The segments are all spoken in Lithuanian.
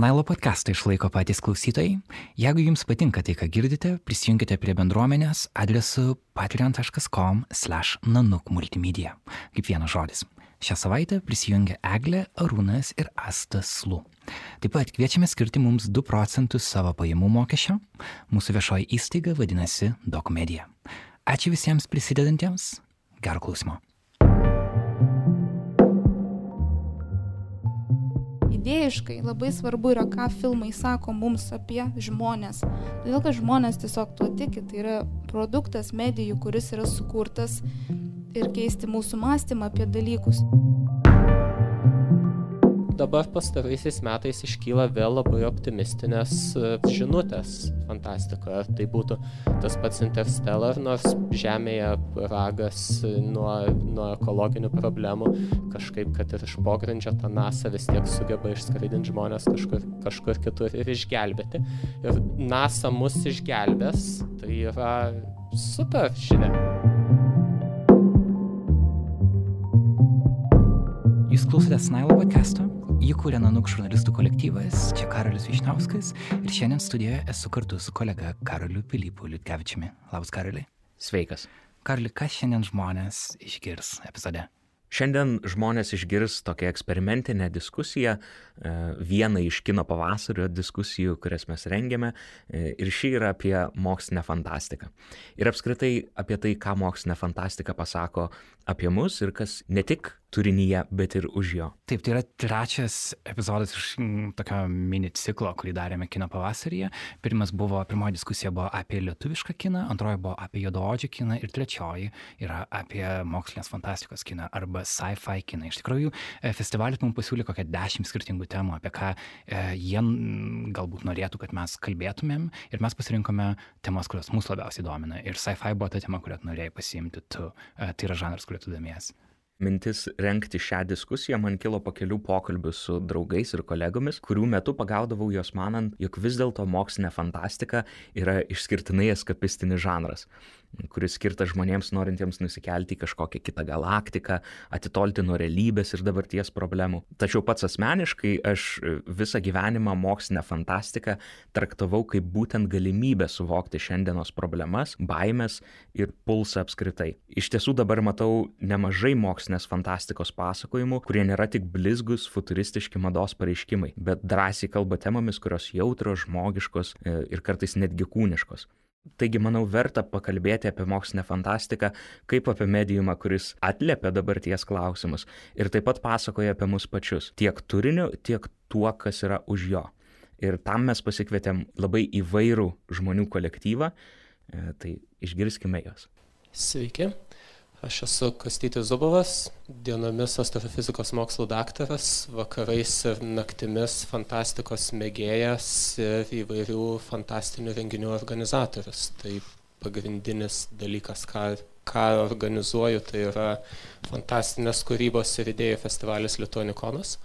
Nailo podcastą išlaiko patys klausytojai. Jeigu jums patinka tai, ką girdite, prisijunkite prie bendruomenės adresu patreon.com slash nanuk multimedia. Kaip vienas žodis. Šią savaitę prisijungia Eglė, Arūnas ir Astas Lu. Taip pat kviečiame skirti mums 2 procentus savo pajamų mokesčio. Mūsų viešoji įstaiga vadinasi DocMedia. Ačiū visiems prisidedantiems. Gero klausimo. Idėjiškai labai svarbu yra, ką filmai sako mums apie žmonės. Todėl, kad žmonės tiesiog tuo tiki, tai yra produktas medijų, kuris yra sukurtas ir keisti mūsų mąstymą apie dalykus dabar pastaraisiais metais iškyla vėl labai optimistinės e, žinutės fantastikoje. Ar tai būtų tas pats Interstellar, nors Žemėje ragas nuo, nuo ekologinių problemų, kažkaip, kad ir iš pogrindžio ta NASA vis tiek sugeba išskraidinti žmonės kažkur, kažkur kitur ir išgelbėti. Ir NASA mus išgelbės, tai yra super žinia. Jūs klausotės Snailo podcast'o, jį kūrė Nanuk žurnalistų kolektyvas, čia Karolis Višniauskas ir šiandien studijoje esu kartu su kolega Karoliu Pilypu Liutkevičiumi. Labas, Karoliai. Sveikas. Karoli, kas šiandien žmonės išgirs epizode? Šiandien žmonės išgirs tokią eksperimentinę diskusiją, vieną iš kino pavasario diskusijų, kurias mes rengiame, e, ir ši yra apie mokslinę fantastiką. Ir apskritai apie tai, ką mokslinė fantastika pasako apie mus ir kas ne tik turinyje, bet ir už jo. Taip, tai yra trečias epizodas iš tokio mini ciklo, kurį darėme kino pavasaryje. Pirmas buvo, pirmoji diskusija buvo apie lietuvišką kiną, antroji buvo apie juodaodžių kiną ir trečioji yra apie mokslinės fantastikos kiną arba sci-fi kiną. Iš tikrųjų, e, festivalis mums pasiūlė kokią dešimt skirtingų temų, apie ką e, jie galbūt norėtų, kad mes kalbėtumėm ir mes pasirinkome temas, kurios mūsų labiausiai domina. Ir sci-fi buvo ta tema, kurią norėjai pasiimti tu. E, tai yra žanras, kuriuo tu domiesi mintis rengti šią diskusiją man kilo po kelių pokalbių su draugais ir kolegomis, kurių metu pagaudavau juos manant, jog vis dėlto mokslinė fantastika yra išskirtinai eskapistinis žanras kuris skirtas žmonėms norintiems nusikelti į kažkokią kitą galaktiką, atitolti nuo realybės ir dabarties problemų. Tačiau pats asmeniškai aš visą gyvenimą mokslinę fantastiką traktavau kaip būtent galimybę suvokti šiandienos problemas, baimės ir pulsą apskritai. Iš tiesų dabar matau nemažai mokslinės fantastikos pasakojimų, kurie nėra tik blizgus, futuristiški mados pareiškimai, bet drąsiai kalba temomis, kurios jautros, žmogiškos e, ir kartais netgi kūniškos. Taigi, manau, verta pakalbėti apie mokslinę fantastiką kaip apie mediumą, kuris atliepia dabarties klausimus ir taip pat pasakoja apie mus pačius, tiek turiniu, tiek tuo, kas yra už jo. Ir tam mes pasikvietėm labai įvairų žmonių kolektyvą, e, tai išgirskime juos. Sveiki, Aš esu Kastytis Zubovas, dienomis astrofizikos mokslo daktaras, vakarais ir naktimis fantastikos mėgėjas ir įvairių fantastinių renginių organizatorius. Tai pagrindinis dalykas, ką, ką organizuoju, tai yra fantastinės kūrybos ir idėjų festivalis Lietuonikonas,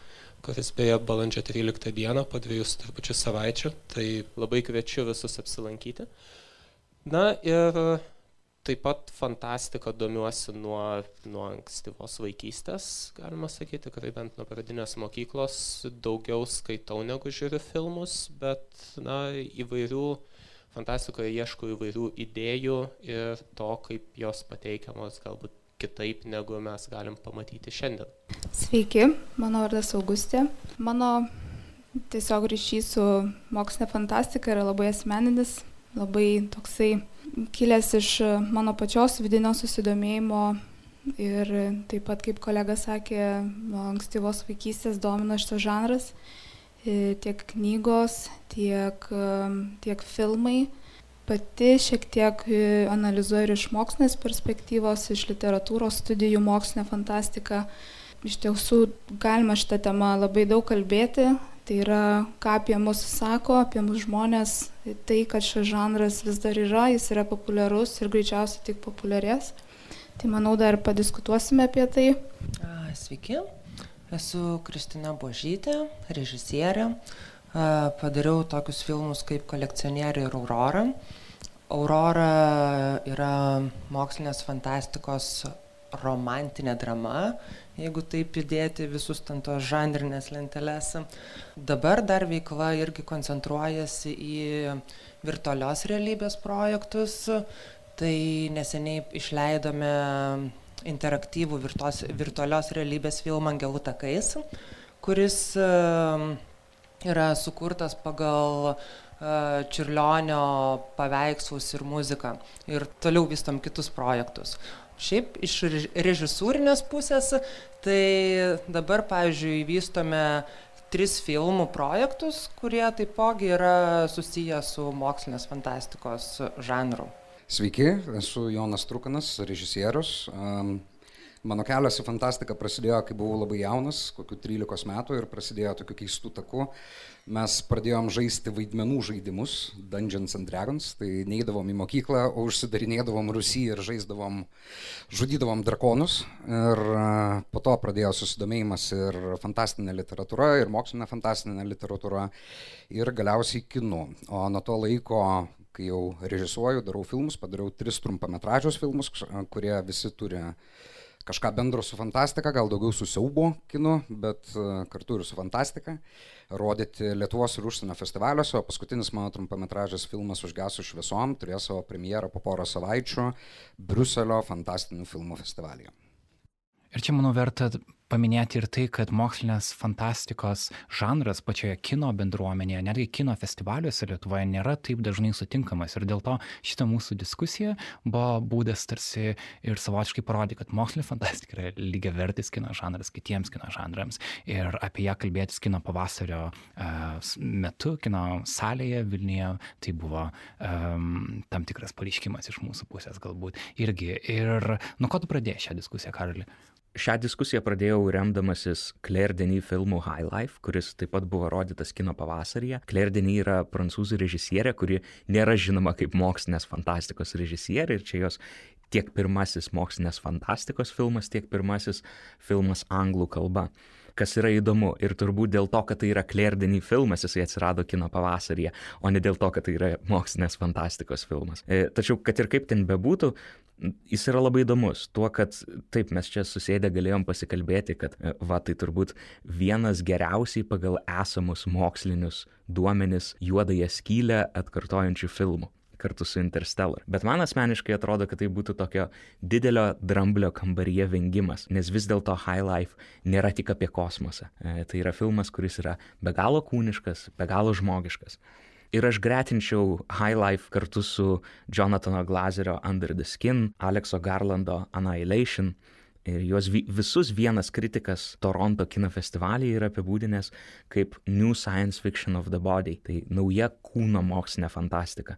kuris beje balandžio 13 dieną po dviejus turpučių savaičių, tai labai kviečiu visus apsilankyti. Na ir taip pat fantastika domiuosi nuo, nuo ankstyvos vaikystės, galima sakyti, tikrai bent nuo pradinės mokyklos daugiau skaitau negu žiūriu filmus, bet na, įvairių fantastikoje ieškau įvairių idėjų ir to, kaip jos pateikiamos galbūt kitaip, negu mes galim pamatyti šiandien. Sveiki, mano vardas Augustė. Mano tiesiog ryšys su mokslinė fantastika yra labai asmeninis, labai toksai kilęs iš mano pačios vidinio susidomėjimo ir taip pat, kaip kolega sakė, nuo ankstyvos vaikystės domino šitas žanras, e, tiek knygos, tiek, tiek filmai. Pati šiek tiek e, analizuoju ir iš mokslinės perspektyvos, iš literatūros studijų mokslinę fantastiką. Iš tiesų galima šitą temą labai daug kalbėti, Tai yra, ką apie mus sako, apie mus žmonės, tai, kad šis žanras vis dar yra, jis yra populiarus ir greičiausiai tik populiarės. Tai manau, dar padiskutuosime apie tai. Sveiki, esu Kristina Božytė, režisierė. Padariau tokius filmus kaip Kolekcionieriai ir Aurora. Aurora yra mokslinės fantastikos romantinė drama, jeigu taip įdėti visus ten tos žanrinės lentelės. Dabar dar veikla irgi koncentruojasi į virtualios realybės projektus. Tai neseniai išleidome interaktyvų virtuos, virtualios realybės filmą Angelų takais, kuris yra sukurtas pagal Čiurlionio paveikslus ir muziką. Ir toliau vystom kitus projektus. Šiaip iš režisūrinės pusės, tai dabar, pavyzdžiui, vystome tris filmų projektus, kurie taipogi yra susiję su mokslinės fantastikos žanru. Sveiki, esu Jonas Trukanas, režisierius. Mano kelias į fantastiką prasidėjo, kai buvau labai jaunas, kokiu 13 metų ir prasidėjo tokiu keistų taku mes pradėjom žaisti vaidmenų žaidimus, Dungeons and Dragons, tai neįdavom į mokyklą, o užsidarinėdavom Rusį ir žaisdavom, žudydavom drakonus. Ir po to pradėjo susidomėjimas ir fantastinė literatūra, ir mokslinė fantastinė literatūra, ir galiausiai kinu. O nuo to laiko kai jau režisuoju, darau filmus, padariau tris trumpametražius filmus, kurie visi turi kažką bendro su fantastika, gal daugiau su siaubo kinu, bet kartu ir su fantastika rodyti Lietuvos ir užsienio festivaliuose, o paskutinis mano trumpametražas filmas Užgesų šviesom turės savo premjerą po porą savaičių Bruselio fantastinių filmų festivalyje. Ir čia, manau, verta paminėti ir tai, kad mokslinės fantastikos žanras pačioje kino bendruomenėje, netgi kino festivaliuose Lietuvoje nėra taip dažnai sutinkamas. Ir dėl to šita mūsų diskusija buvo būdas tarsi ir savotiškai parodyti, kad mokslinė fantastika yra lygiai vertis kino žanras kitiems kino žanrams. Ir apie ją kalbėtis kino pavasario uh, metu, kino salėje Vilniuje, tai buvo um, tam tikras pareiškimas iš mūsų pusės galbūt irgi. Ir nuo ko tu pradėjai šią diskusiją, Karoli? Šią diskusiją pradėjau remdamasis Claire Denis filmu High Life, kuris taip pat buvo rodytas kino pavasaryje. Claire Denis yra prancūzų režisierė, kuri nėra žinoma kaip mokslinės fantastikos režisierė ir čia jos tiek pirmasis mokslinės fantastikos filmas, tiek pirmasis filmas anglų kalba kas yra įdomu. Ir turbūt dėl to, kad tai yra Claire Denis filmas, jisai atsirado kino pavasaryje, o ne dėl to, kad tai yra mokslinės fantastikos filmas. E, tačiau, kad ir kaip ten bebūtų, jis yra labai įdomus. Tuo, kad taip mes čia susėdę galėjom pasikalbėti, kad e, va tai turbūt vienas geriausiai pagal esamus mokslinius duomenis juodąją skylę atkartojančių filmų kartu su Interstellar. Bet man asmeniškai atrodo, kad tai būtų tokio didelio dramblio kambaryje vengimas, nes vis dėlto High Life nėra tik apie kosmosą. E, tai yra filmas, kuris yra be galo kūniškas, be galo žmogiškas. Ir aš gretinčiau High Life kartu su Jonathano Glazerio Under the Skin, Alekso Garlando Annihilation. Ir juos visus vienas kritikas Toronto kino festivalyje yra apibūdinęs kaip New Science Fiction of the Body, tai nauja kūno mokslinė fantastika.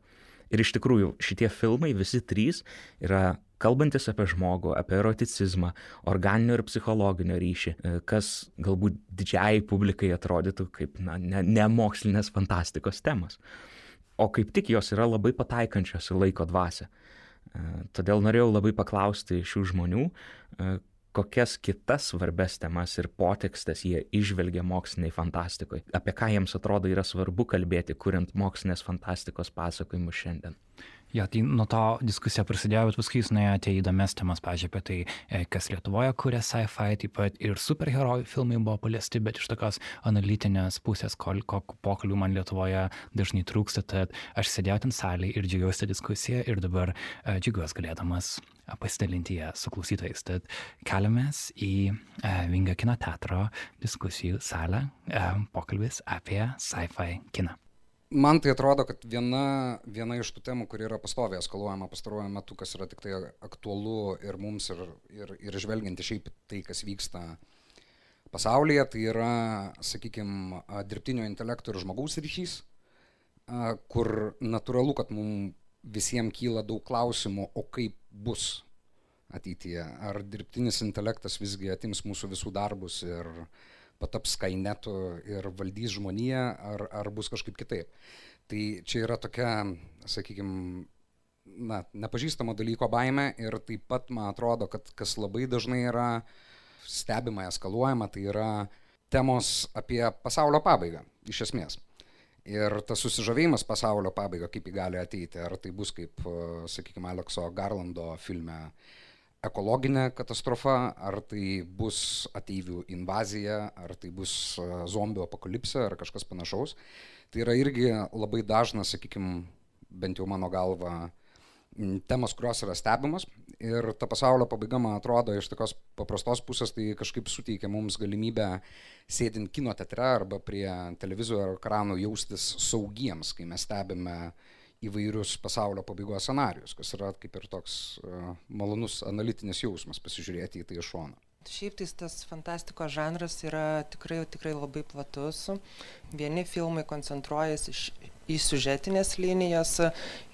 Ir iš tikrųjų šitie filmai, visi trys, yra kalbantis apie žmogų, apie eroticizmą, organinio ir psichologinio ryšį, e, kas galbūt didžiai publikai atrodytų kaip na, ne, ne mokslinės fantastikos temos. O kaip tik jos yra labai pataikančios į laiko dvasę. E, todėl norėjau labai paklausti šių žmonių, e, kokias kitas svarbes temas ir potekstes jie išvelgia moksliniai fantastikoj, apie ką jiems atrodo yra svarbu kalbėti, kuriant mokslinės fantastikos pasakojimus šiandien. Jo, tai nuo to diskusija prasidėjo, bet paskui jūs nuėjote į įdomias temas, pažiūrėjau, apie tai, e, kas Lietuvoje kuria sci-fi, taip pat ir superherojų filmai buvo paliesti, bet iš tokios analitinės pusės, kokio pokalbių man Lietuvoje dažnai trūksta, tad aš sėdėjau ten salėje ir džiaugiuosi diskusiją ir dabar uh, džiaugiuosi galėdamas pasidalinti ją su klausytojais. Tad keliamės į uh, Vingio kino teatro diskusijų salę, uh, pokalbis apie sci-fi kiną. Man tai atrodo, kad viena, viena iš tų temų, kuri yra pastoviai eskaluojama pastaruoju metu, kas yra tik tai aktualu ir mums, ir, ir, ir žvelgiant į šiaip tai, kas vyksta pasaulyje, tai yra, sakykime, dirbtinio intelekto ir žmogaus ryšys, kur natūralu, kad mums visiems kyla daug klausimų, o kaip bus ateityje. Ar dirbtinis intelektas visgi atims mūsų visų darbus ir pataps Skynetu ir valdys žmoniją, ar, ar bus kažkaip kitaip. Tai čia yra tokia, sakykime, na, nepažįstamo dalyko baime ir taip pat man atrodo, kad kas labai dažnai yra stebima, eskaluojama, tai yra temos apie pasaulio pabaigą, iš esmės. Ir tas susižavėjimas pasaulio pabaiga, kaip jį gali ateiti, ar tai bus kaip, sakykime, Alekso Garlando filme ekologinė katastrofa, ar tai bus ateivių invazija, ar tai bus zombių apokalipsė, ar kažkas panašaus. Tai yra irgi labai dažnas, sakykime, bent jau mano galva, temos, kurios yra stebimos. Ir ta pasaulio pabaiga, man atrodo, iš tokios paprastos pusės tai kažkaip suteikia mums galimybę sėdint kino teatre arba prie televizorių ekranų jaustis saugiems, kai mes stebime įvairius pasaulio pabaigos scenarius, kas yra kaip ir toks uh, malonus analitinis jausmas pasižiūrėti į tai iš šono. Šiaip tai tas fantastikos žanras yra tikrai, tikrai labai platus. Vieni filmai koncentruojasi į siužetinės linijas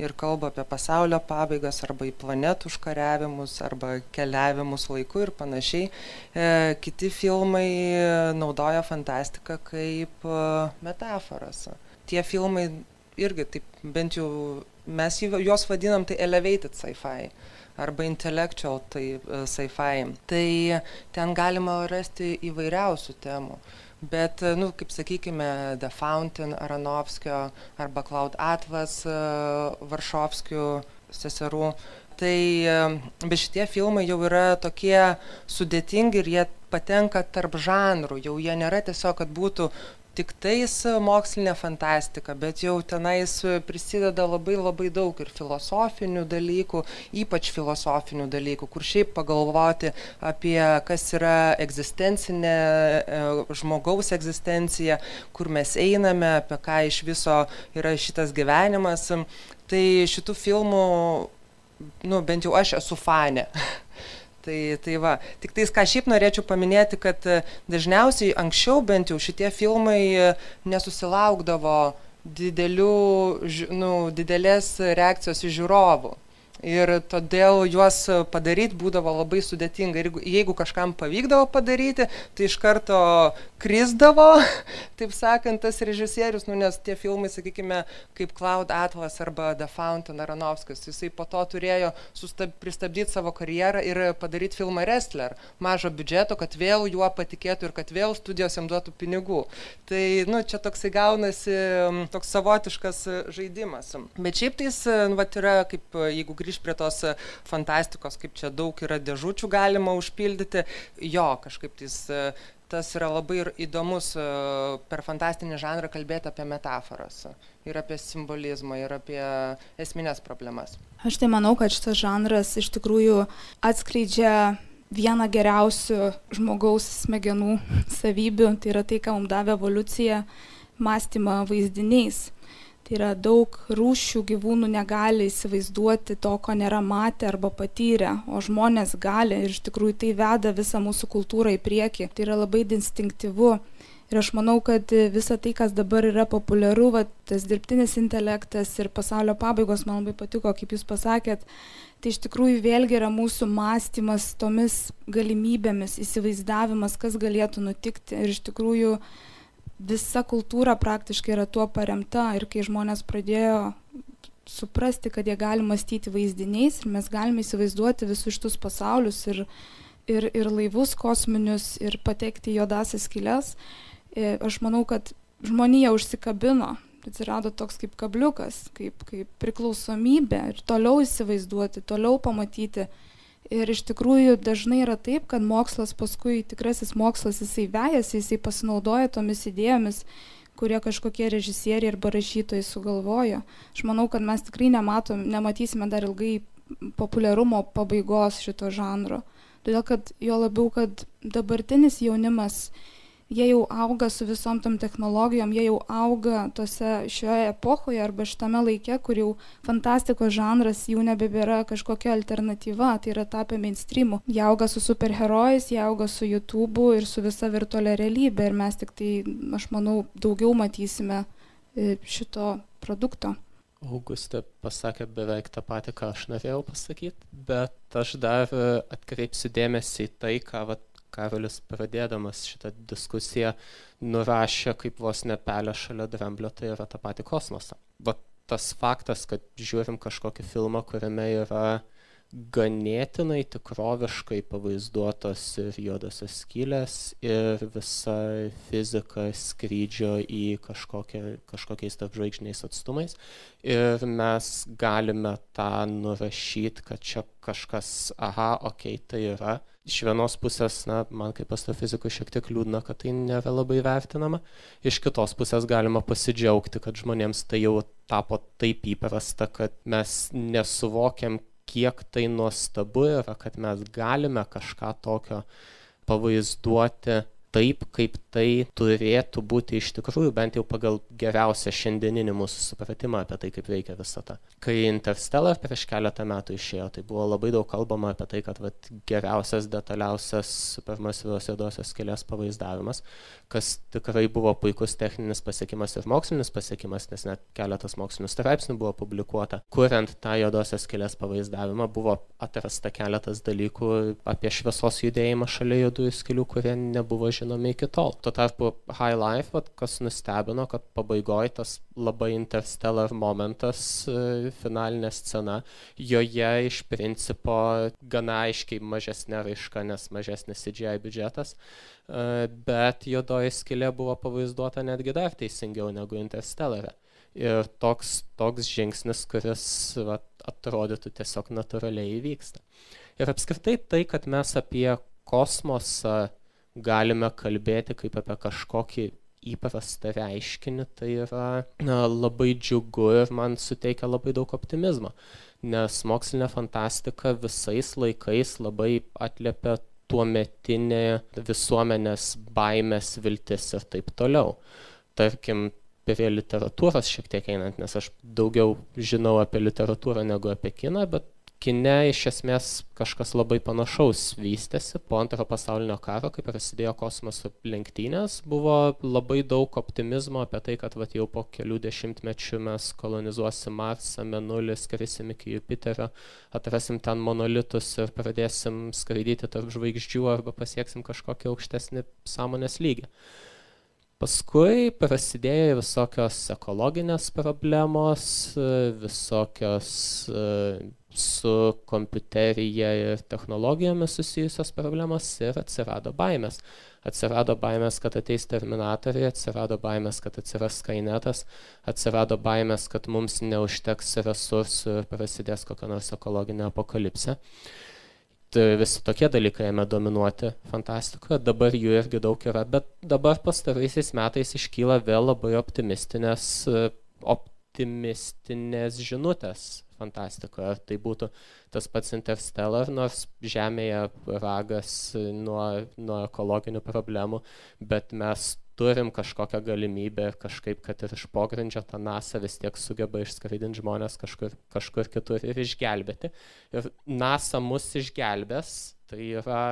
ir kalba apie pasaulio pabaigas arba į planetų užkariavimus arba keliavimus laiku ir panašiai. E, kiti filmai naudoja fantastiką kaip e, metaforas. Tie filmai irgi taip bent jau mes juos vadinam tai elevated sci-fi arba intellectual tai e, sci-fi. Tai ten galima rasti įvairiausių temų. Bet, nu, kaip sakykime, The Fountain Aranovskio arba Cloud Atlas e, Varšovskių seserų, tai e, be šitie filmai jau yra tokie sudėtingi ir jie patenka tarp žanrų, jau jie nėra tiesiog, kad būtų tiktais mokslinė fantastika, bet jau tenais prisideda labai labai daug ir filosofinių dalykų, ypač filosofinių dalykų, kur šiaip pagalvoti apie kas yra egzistencinė, e, žmogaus egzistencija, kur mes einame, apie ką iš viso yra šitas gyvenimas. Tai šitų filmų, nu, bent jau aš esu fane. Tai, tai va, tik tais ką šiaip norėčiau paminėti, kad e, dažniausiai anksčiau bent jau šitie filmai e, nesusilaukdavo didelių, nu, didelės reakcijos iš žiūrovų ir todėl juos padaryt būdavo labai sudėtinga. Ir jeigu kažkam pavykdavo padaryti, tai iš karto krisdavo, taip sakant, tas režisierius, nu, nes tie filmai, sakykime, kaip Cloud Atlas arba The Fountain Aranovskis, jisai po to turėjo sustab, pristabdyti savo karjerą ir padaryti filmą Wrestler, mažo biudžeto, kad vėl juo patikėtų ir kad vėl studijos jam duotų pinigų. Tai, nu, čia toksai gaunasi toks savotiškas žaidimas. Bet šiaip tais, nu, va, yra, kaip jeigu grįžti grįžt prie tos e, fantastikos, kaip čia daug yra dėžučių galima užpildyti. Jo, kažkaip tais e, tas yra labai įdomus e, per fantastinį žanrą kalbėti apie metaforas ir apie simbolizmą ir apie esminės problemas. Aš tai manau, kad šitas žanras iš tikrųjų atskleidžia vieną geriausių žmogaus smegenų savybių, tai yra tai, ką mums davė evoliucija, mąstymą vaizdiniais. Tai yra daug rūšių gyvūnų negali įsivaizduoti to, ko nėra matę arba patyrę, o žmonės gali ir iš tikrųjų tai veda visą mūsų kultūrą į priekį. Tai yra labai instinktyvu. Ir aš manau, kad visa tai, kas dabar yra populiaru, va, tas dirbtinis intelektas ir pasaulio pabaigos, man labai patiko, kaip jūs pasakėt, tai iš tikrųjų vėlgi yra mūsų mąstymas tomis galimybėmis, įsivaizdavimas, kas galėtų nutikti. Ir iš tikrųjų visa kultūra praktiškai yra tuo paremta ir kai žmonės pradėjo suprasti, kad jie gali mąstyti vaizdiniais ir mes galime įsivaizduoti visus šitus pasaulius ir, ir, ir laivus kosminius ir patekti į juodasias skylės, e, aš manau, kad žmonija užsikabino, atsirado toks kaip kabliukas, kaip, kaip priklausomybė ir toliau įsivaizduoti, toliau pamatyti Ir iš tikrųjų dažnai yra taip, kad mokslas paskui, tikrasis mokslas, jisai vejasi, jisai pasinaudoja tomis idėjomis, kurie kažkokie režisieriai arba rašytojai sugalvojo. Aš manau, kad mes tikrai nematom, nematysime dar ilgai populiarumo pabaigos šito žanro. Todėl, kad jo labiau, kad dabartinis jaunimas jie jau auga su visom tom technologijom, jie jau auga tose šioje epochoje arba šitame laike, kur jau fantastikos žanras jau nebebėra kažkokia alternatyva, tai yra tapę mainstreamu. Jie auga su superherojais, jie auga su YouTube'u ir su visa virtualia realybė ir mes tik tai, aš manau, daugiau matysime e, šito produkto. Augustė pasakė beveik tą patį, ką aš norėjau pasakyti, bet aš dar e, atkreipsiu dėmesį į tai, ką vat, Karolis pradėdamas šitą diskusiją nurašė kaip vos nepelė šalia dramblio, tai yra tą patį kosmosą. Bet tas faktas, kad žiūrim kažkokį filmą, kuriame yra ganėtinai tikroviškai pavaizduotos ir juodosios skylės ir visa fizika skrydžio į kažkokią, kažkokiais tarpžvaigždiniais atstumais. Ir mes galime tą nurašyti, kad čia kažkas, aha, okei, okay, tai yra. Iš vienos pusės, na, man kaip astrofizikui šiek tiek liūdna, kad tai nėra labai vertinama. Iš kitos pusės galima pasidžiaugti, kad žmonėms tai jau tapo taip įprasta, kad mes nesuvokiam, kiek tai nuostabu yra, kad mes galime kažką tokio pavaizduoti taip, kaip tai turėtų būti iš tikrųjų, bent jau pagal geriausią šiandieninį mūsų supratimą apie tai, kaip veikia visata. Kai Interstellar prieš keletą metų išėjo, tai buvo labai daug kalbama apie tai, kad vat, geriausias, detaliausias supermasyvios juodosios skėlės pavaizdavimas, kas tikrai buvo puikus techninis pasiekimas ir mokslinis pasiekimas, nes net keletas mokslinių straipsnių buvo publikuota. Kuriant tą juodosios skėlės pavaizdavimą buvo atrasta keletas dalykų apie šviesos judėjimą šalia juodųjų skėlių, kurie nebuvo žinomi žinomi iki tol. Tuo tarpu High Life, vat, kas nustebino, kad pabaigoje tas labai interstellar momentas, e, finalinė scena, joje iš principo gana aiškiai mažesnė raiška, nes mažesnis CGI biudžetas, e, bet juodoji skilė buvo pavaizduota netgi dar teisingiau negu interstellare. Ir toks, toks žingsnis, kuris vat, atrodytų tiesiog natūraliai įvyksta. Ir apskritai tai, kad mes apie kosmosą galime kalbėti kaip apie kažkokį įprastą reiškinį, tai yra na, labai džiugu ir man suteikia labai daug optimizmo, nes mokslinė fantastika visais laikais labai atliepia tuometinė visuomenės baimės, viltis ir taip toliau. Tarkim, prie literatūros šiek tiek einant, nes aš daugiau žinau apie literatūrą negu apie kiną, bet kine iš esmės kažkas labai panašaus vystėsi po antrojo pasaulinio karo, kai prasidėjo kosmoso lenktynės, buvo labai daug optimizmo apie tai, kad vat, jau po kelių dešimtmečių mes kolonizuosim Marsą, Menulį, skrisim iki Jupiterio, atrasim ten monolitus ir pradėsim skraidyti tarp žvaigždžių arba pasieksim kažkokį aukštesnį sąmonės lygį. Paskui prasidėjo visokios ekologinės problemos, visokios su kompiuterija ir technologijomis susijusios problemos ir atsirado baimės. Atsirado baimės, kad ateis terminatoriai, atsirado baimės, kad atsiras skainetas, atsirado baimės, kad mums neužteks resursų ir prasidės kokia nors ekologinė apokalipsė. Tai visi tokie dalykai ėmė dominuoti fantastikoje, dabar jų irgi daug yra, bet dabar pastaraisiais metais iškyla vėl labai optimistinės, optimistinės žinutės fantastikoje. Ar tai būtų tas pats Interstellar, nors Žemėje ragas nuo, nuo ekologinių problemų, bet mes turim kažkokią galimybę kažkaip, kad ir iš pogrindžio tą NASA vis tiek sugeba išskraidinti žmonės kažkur, kažkur kitur ir išgelbėti. Ir NASA mus išgelbės, tai yra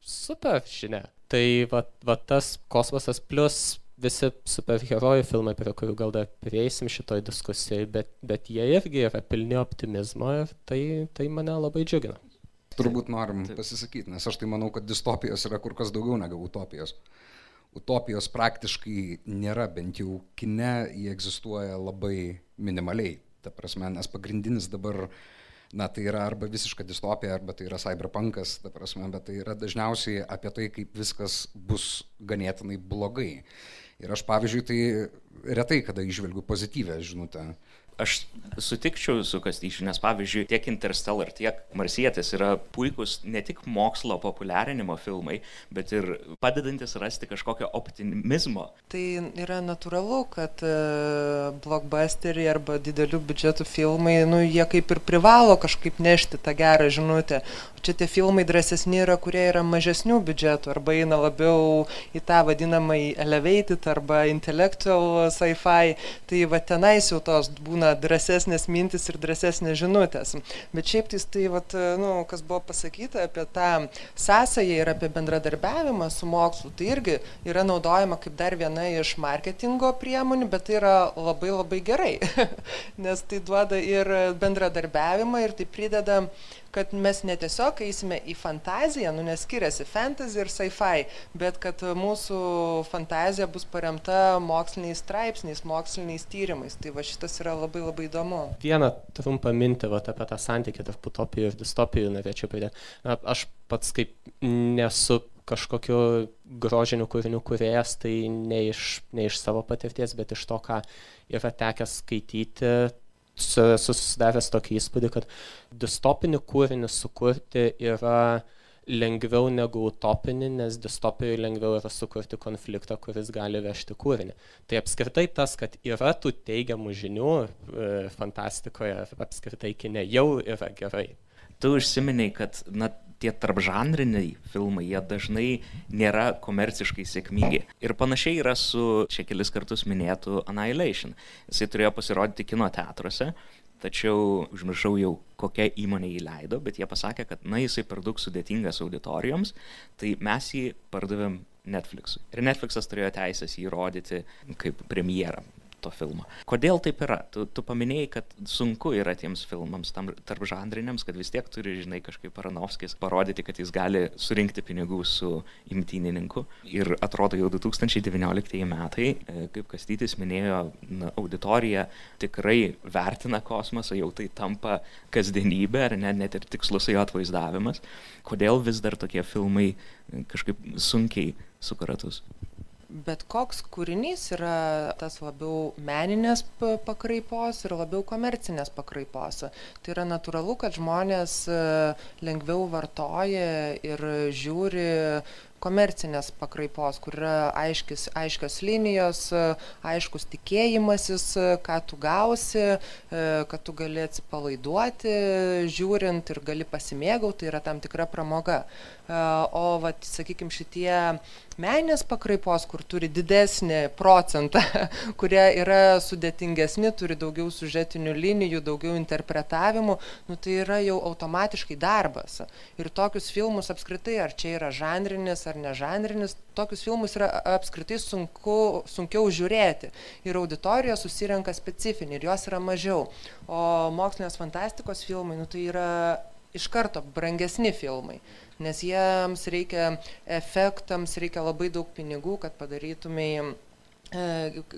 super žinia. Tai va, va tas kosmosas plus visi superherojų filmai, prie kurių gal dar prieisim šitoj diskusijai, bet, bet jie irgi yra pilni optimizmo ir tai, tai mane labai džiugina. Turbūt norim pasisakyti, nes aš tai manau, kad distopijos yra kur kas daugiau negu utopijos. Utopijos praktiškai nėra, bent jau kine jie egzistuoja labai minimaliai. Ta prasme, nes pagrindinis dabar, na tai yra arba visiška distopija, arba tai yra cyberpunkas, ta prasme, bet tai yra dažniausiai apie tai, kaip viskas bus ganėtinai blogai. Ir aš, pavyzdžiui, tai retai kada išvelgiu pozityvę žinutę Aš sutikčiau su Kastyčiu, nes pavyzdžiui, tiek Interstellar, tiek Marsietis yra puikus ne tik mokslo populiarinimo filmai, bet ir padedantis rasti kažkokio optimizmo. Tai yra natūralu, kad uh, blockbusteriai arba didelių biudžetų filmai, nu, jie kaip ir privalo kažkaip nešti tą gerą žinutę. Čia tie filmai drąsesni yra, kurie yra mažesnių biudžetų arba eina labiau į tą vadinamąjį elevated arba intellectual sci-fi. Tai va tenais jau tos būna būna drąsesnės mintis ir drąsesnės žinutės. Bet šiaip tai, tai vat, nu, kas buvo pasakyta apie tą sąsąją ir apie bendradarbiavimą su mokslu, tai irgi yra naudojama kaip dar viena iš marketingo priemonių, bet tai yra labai labai gerai, nes tai duoda ir bendradarbiavimą ir tai prideda kad mes ne tiesiog eisime į fantaziją, nu neskiriasi fantasy ir sci-fi, bet kad mūsų fantazija bus paremta moksliniais straipsniais, moksliniais tyrimais. Tai va šitas yra labai labai įdomu. Vieną trumpą mintį va, apie tą santykį tarp utopijų ir distopijų norėčiau pridėti. Aš pats kaip nesu kažkokiu grožiniu kūriniu kuriejas, tai ne iš, ne iš savo patirties, bet iš to, ką yra tekę skaityti, susidaręs tokį įspūdį, kad distopinį kūrinį sukurti yra lengviau negu utopinį, nes distopijai lengviau yra sukurti konfliktą, kuris gali vežti kūrinį. Tai apskritai tas, kad yra tų teigiamų žinių e, fantastikoje, apskritai kine jau yra gerai. Tu užsiminiai, kad na, tie tarpžanriniai filmai, jie dažnai nėra komerciškai sėkmingi. Ir panašiai yra su čia kelis kartus minėtų Annihilation. Jisai turėjo pasirodyti kino teatruose, tačiau užmiršau jau, kokia įmonė jį leido, bet jie pasakė, kad, na, jisai per daug sudėtingas auditorijoms, tai mes jį pardavėm Netflixui. Ir Netflixas turėjo teisės jį rodyti kaip premjerą to filmo. Kodėl taip yra? Tu, tu paminėjai, kad sunku yra tiems filmams, tam tarp žanriniams, kad vis tiek turi, žinai, kažkaip Paranovskis parodyti, kad jis gali surinkti pinigų su imtynininku. Ir atrodo jau 2019 metai, e, kaip Kastytis minėjo, na, auditorija tikrai vertina kosmosą, jau tai tampa kasdienybė, ar ne, net ir tikslus jo atvaizdavimas. Kodėl vis dar tokie filmai e, kažkaip sunkiai sukaratus? Bet koks kūrinys yra tas labiau meninės pakraipos ir labiau komercinės pakraipos. Tai yra natūralu, kad žmonės e, lengviau vartoja ir žiūri komercinės pakraipos, kur yra aiškis, aiškios linijos, aiškus tikėjimasis, ką tu gausi, kad tu gali atsipalaiduoti, žiūrint ir gali pasimėgauti, tai yra tam tikra pramoga. O, vat, sakykime, šitie meninės pakraipos, kur turi didesnį procentą, kurie yra sudėtingesni, turi daugiau sužetinių linijų, daugiau interpretavimų, nu, tai yra jau automatiškai darbas. Ir tokius filmus apskritai, ar čia yra žanrinis, ar ar nežanrinis, tokius filmus yra apskritai sunku, sunkiau žiūrėti. Ir auditorija susirenka specifinį ir jos yra mažiau. O mokslinės fantastikos filmai, nu, tai yra iš karto brangesni filmai, nes jiems reikia efektams, reikia labai daug pinigų, kad padarytumai E,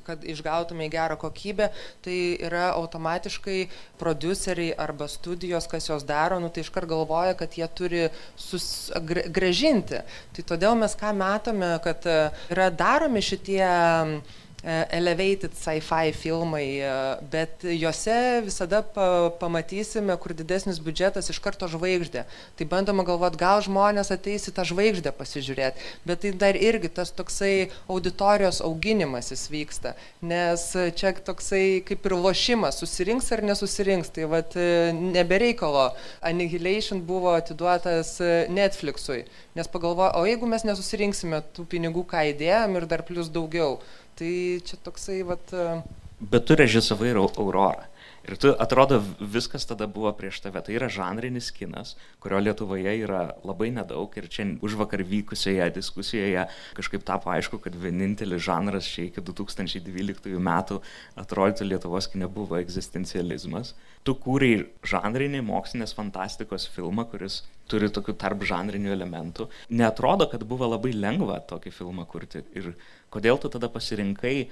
kad išgautumai gerą kokybę, tai yra automatiškai produceriai arba studijos, kas jos daro, nu, tai iškart galvoja, kad jie turi sus, gražinti. Tai todėl mes ką matome, kad e, yra daromi šitie E, elevated sci-fi filmai, e, bet juose visada pa, pamatysime, kur didesnis biudžetas iš karto žvaigždė. Tai bandoma galvoti, gal žmonės ateis į tą žvaigždę pasižiūrėti, bet tai dar irgi tas toksai auditorijos auginimasis vyksta, nes čia toksai kaip ir lošimas, susirinks ar nesusirinks, tai vad e, nebereikalo. Annihilation buvo atiduotas Netflixui, nes pagalvoju, o jeigu mes nesusirinksime tų pinigų, ką įdėjom ir dar plus daugiau, Tai čia toksai, vat. E, Bet tu režisavai Aurorą. Ir tu atrodo viskas tada buvo prieš tave. Tai yra žanrinis kinas, kurio Lietuvoje yra labai nedaug. Ir čia už vakar vykusioje diskusijoje kažkaip tapo aišku, kad vienintelis žanras čia iki 2012 metų atrodytų Lietuvos kine buvo egzistencializmas. Tu kūrei žanrinį mokslinės fantastikos filmą, kuris turi tokių tarp žanrinių elementų. Neatrodo, kad buvo labai lengva tokį filmą kurti. Ir kodėl tu tada pasirinkai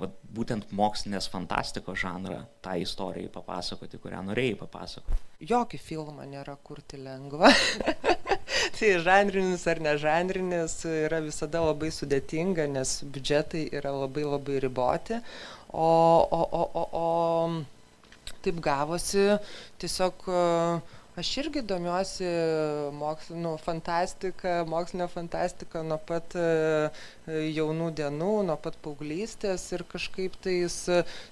vat, būtent mokslinės fantastikos žanrą tą istorijai papasakoti, kurią norėjai papasakoti? Jokį filmą nėra kurti lengva. tai žanrinis ar nežanrinis yra visada labai sudėtinga, nes biudžetai yra labai labai riboti. O, o, o, o, o taip gavosi tiesiog uh, Aš irgi domiuosi mokslinų nu, fantastika, mokslinė fantastika nuo pat e, jaunų dienų, nuo pat paauglystės ir kažkaip tais,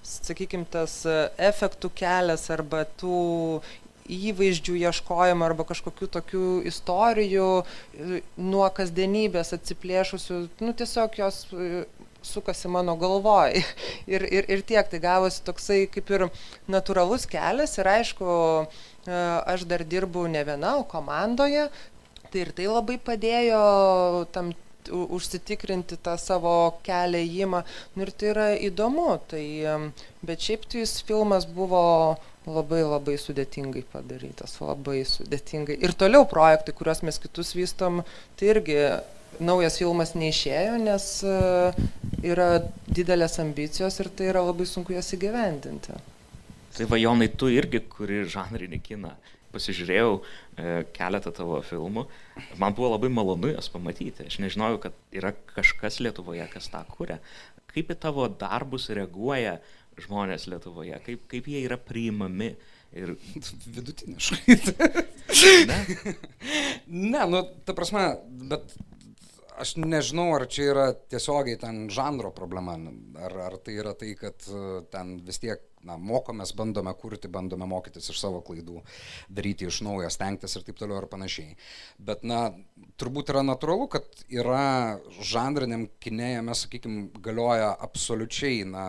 sakykime, tas efektų kelias arba tų įvaizdžių ieškojimo arba kažkokių tokių istorijų e, nuo kasdienybės atsiplėšusių, nu tiesiog jos e, sukasi mano galvoj. Ir, ir, ir tiek, tai gavosi toksai kaip ir natūralus kelias ir aišku, aš dar dirbu ne viena, o komandoje. Tai ir tai labai padėjo tam užsitikrinti tą savo kelią įimą. Nu, ir tai yra įdomu. Tai, bet šiaip tai jis filmas buvo labai labai sudėtingai padarytas, labai sudėtingai. Ir toliau projektai, kuriuos mes kitus vystom, tai irgi naujas filmas neišėjo, nes e, yra didelės ambicijos ir tai yra labai sunku jas įgyvendinti. Tai vajonai, tu irgi kuri žanrinį kiną. Pasižiūrėjau e, keletą tavo filmų. Man buvo labai malonu jas pamatyti. Aš nežinojau, kad yra kažkas Lietuvoje, kas tą kūrė. Kaip į tavo darbus reaguoja žmonės Lietuvoje, kaip, kaip jie yra priimami. Ir... Vidutiniškai. ne? ne, nu, ta prasme, bet aš nežinau, ar čia yra tiesiogiai ten žanro problema, ar, ar tai yra tai, kad e, ten vis tiek na, mokomės, bandome kurti, bandome mokytis iš savo klaidų, daryti iš naujo, stengtis ir taip toliau ir panašiai. Bet, na, turbūt yra natūralu, kad yra žanriniam kinėjame, sakykime, galioja absoliučiai, na,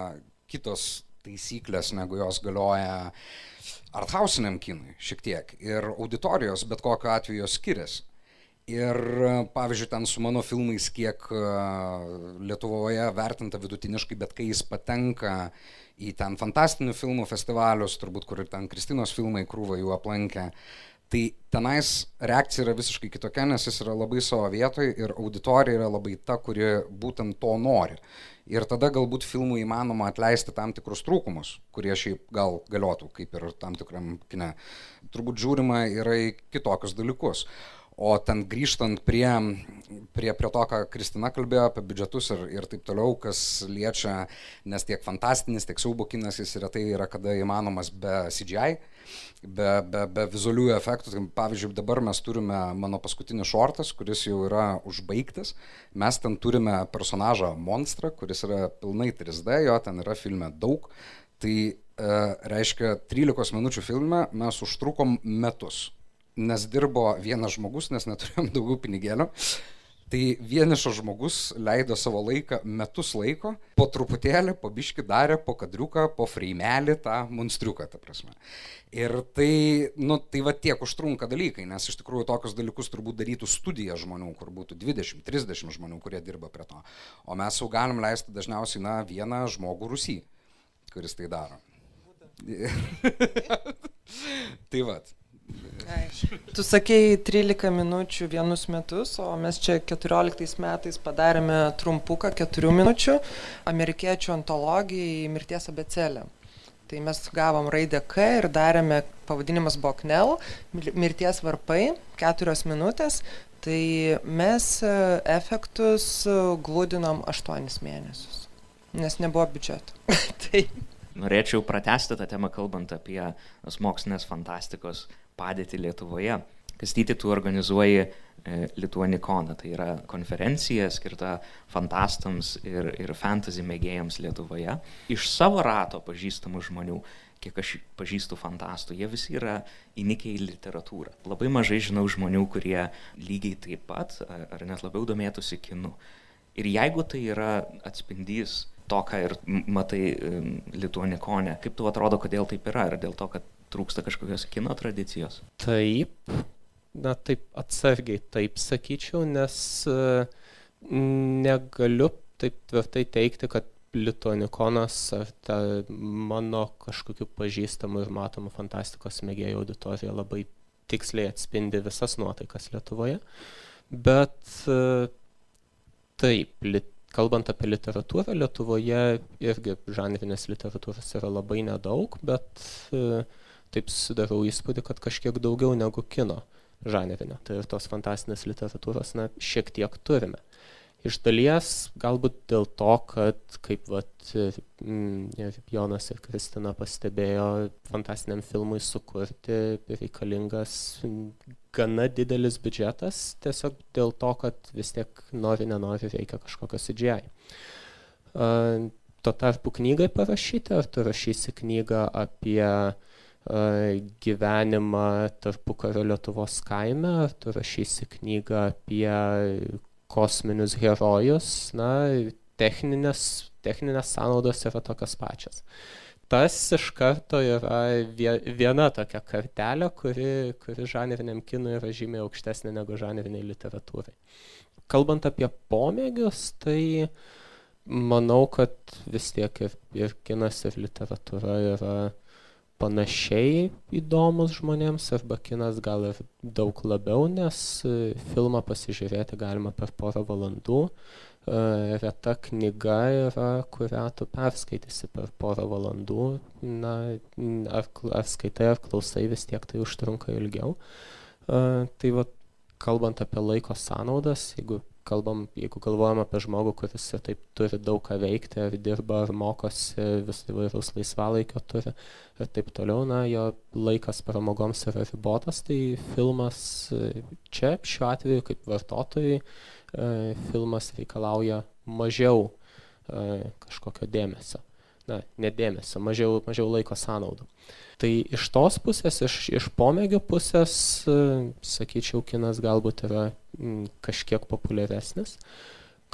kitos taisyklės, negu jos galioja arthausiniam kinui šiek tiek. Ir auditorijos bet kokiu atveju skiriasi. Ir pavyzdžiui, ten su mano filmais, kiek Lietuvoje vertinta vidutiniškai, bet kai jis patenka į ten fantastinių filmų festivalius, turbūt kur ir ten Kristinos filmai krūva jų aplankė, tai tenais reakcija yra visiškai kitokia, nes jis yra labai savo vietoje ir auditorija yra labai ta, kuri būtent to nori. Ir tada galbūt filmui įmanoma atleisti tam tikrus trūkumus, kurie šiaip gal galiotų, kaip ir tam tikram kine. Turbūt žiūrima yra į kitokius dalykus. O ten grįžtant prie, prie, prie to, ką Kristina kalbėjo apie biudžetus ir, ir taip toliau, kas liečia, nes tiek fantastinis, tiek siaubo kinas jis retai yra kada įmanomas be CGI, be, be, be vizualių efektų. Tai, pavyzdžiui, dabar mes turime mano paskutinį šortas, kuris jau yra užbaigtas. Mes ten turime personažą monstrą, kuris yra pilnai 3D, jo ten yra filme daug. Tai e, reiškia, 13 minučių filme mes užtrukom metus nes dirbo vienas žmogus, nes neturėjom daugiau pinigėlių. Tai vienišas žmogus leido savo laiką, metus laiko, po truputėlį, po biški darė, po kadriuką, po freimelį tą monstriuką, ta prasme. Ir tai, nu, tai va tiek užtrunka dalykai, nes iš tikrųjų tokius dalykus turbūt darytų studija žmonių, kur būtų 20-30 žmonių, kurie dirba prie to. O mes jau galim leisti dažniausiai, na, vieną žmogų rusy, kuris tai daro. tai vad. Tu sakėjai 13 minučių vienus metus, o mes čia 14 metais padarėme trumpuką 4 minučių amerikiečių antologijai Mirties abecelė. Tai mes gavom raidę K ir darėme, pavadinimas buvo Knell, Mirties varpai, 4 minutės. Tai mes e, efektus glūdinom 8 mėnesius, nes nebuvo biudžeto. tai... Norėčiau pratesti tą temą, kalbant apie mokslinės fantastikos padėtį Lietuvoje. Kastyti, tu organizuoji e, Lituanikoną, tai yra konferencija skirta fantastams ir, ir fantasy mėgėjams Lietuvoje. Iš savo rato pažįstamų žmonių, kiek aš pažįstu fantastų, jie visi yra įnikę į literatūrą. Labai mažai žinau žmonių, kurie lygiai taip pat ar net labiau domėtųsi kinu. Ir jeigu tai yra atspindys to, ką ir matai Lituanikone, kaip tu atrodo, kodėl taip yra? Ar dėl to, kad trūksta kažkokios kino tradicijos? Taip, na taip atsargiai taip sakyčiau, nes e, negaliu taip tvirtai teikti, kad Lituanikonas ar ta mano kažkokiu pažįstamu ir matomu fantastikos mėgėjų auditorija labai tiksliai atspindi visas nuotaikas Lietuvoje. Bet e, taip, lit, kalbant apie literatūrą, Lietuvoje irgi žanrinės literatūros yra labai nedaug, bet uh, taip susidarau įspūdį, kad kažkiek daugiau negu kino žanrinio. Tai ir tos fantastinės literatūros, na, šiek tiek turime. Iš dalies galbūt dėl to, kad, kaip vat, mm, Jonas ir Kristina pastebėjo, fantastiniam filmui sukurti reikalingas gana didelis biudžetas, tiesiog dėl to, kad vis tiek nori, nenori reikia kažkokio. Uh, tuo tarpu knygai parašyti, ar tu rašysi knygą apie uh, gyvenimą tarpukario Lietuvos kaime, tu rašysi knygą apie kosminius herojus, na, techninės, techninės sąnaudos yra tokios pačios. Tas iš karto yra viena tokia kartelė, kuri, kuri žanriniam kinui yra žymiai aukštesnė negu žanriniai literatūrai. Kalbant apie pomėgius, tai manau, kad vis tiek ir, ir kinas, ir literatūra yra panašiai įdomus žmonėms arba kinas gal ir daug labiau, nes filmą pasižiūrėti galima per porą valandų. Reta knyga yra, kurią tu perskaitysi per porą valandų. Na, ar, ar skaitai, ar klausai, vis tiek tai užtrunka ilgiau. Tai va, kalbant apie laiko sąnaudas, jeigu kalbam jeigu galvojam apie žmogų kuris ir taip turi daug ką veikti ar dirba ar mokosi vis įvairaus laisvalaikio turi ir taip toliau na jo laikas pramogoms yra ribotas tai filmas čia šiuo atveju kaip vartotojui filmas reikalauja mažiau kažkokio dėmesio. Na ne dėmesio mažiau mažiau laiko sąnaudų. Tai iš tos pusės iš iš pomėgio pusės sakyčiau kinas galbūt yra kažkiek populiaresnis.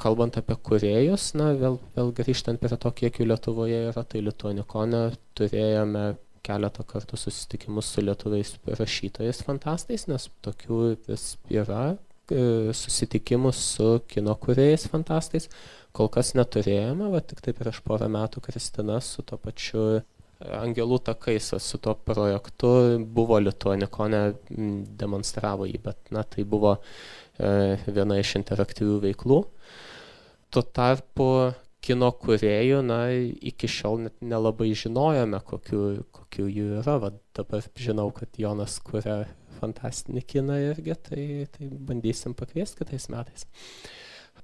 Kalbant apie kūrėjus na vėl vėl grįžtant prie to kiek jų lietuvoje yra tai lituanikone turėjome keletą kartų susitikimus su lietuviais rašytojais fantastais nes tokių vis yra susitikimų su kino kūrėjais fantastais. Kol kas neturėjome va tiktai prieš porą metų kristina su tuo pačiu angelų takais su tuo projektu buvo lituanikone demonstravo jį bet na tai buvo e, viena iš interaktyvių veiklų. Tuo tarpu kino kūrėjų na iki šiol net nelabai žinojome kokių kokių jų yra. Va dabar žinau kad jonas kuria fantastinį kiną irgi tai tai bandysim pakviest kitais metais.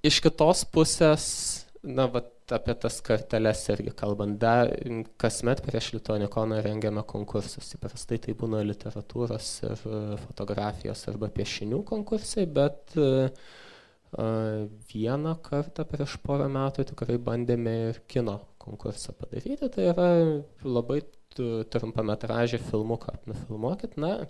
Iš kitos pusės na vat apie tas karteles irgi kalbant dar kasmet prieš lituanikoną rengiame konkursus. Įprastai tai būna literatūros ir fotografijos arba piešinių konkursai bet vieną kartą prieš porą metų tikrai bandėme ir kino konkursą padaryti. Tai yra labai trumpametražį filmuką nufilmuokit. Na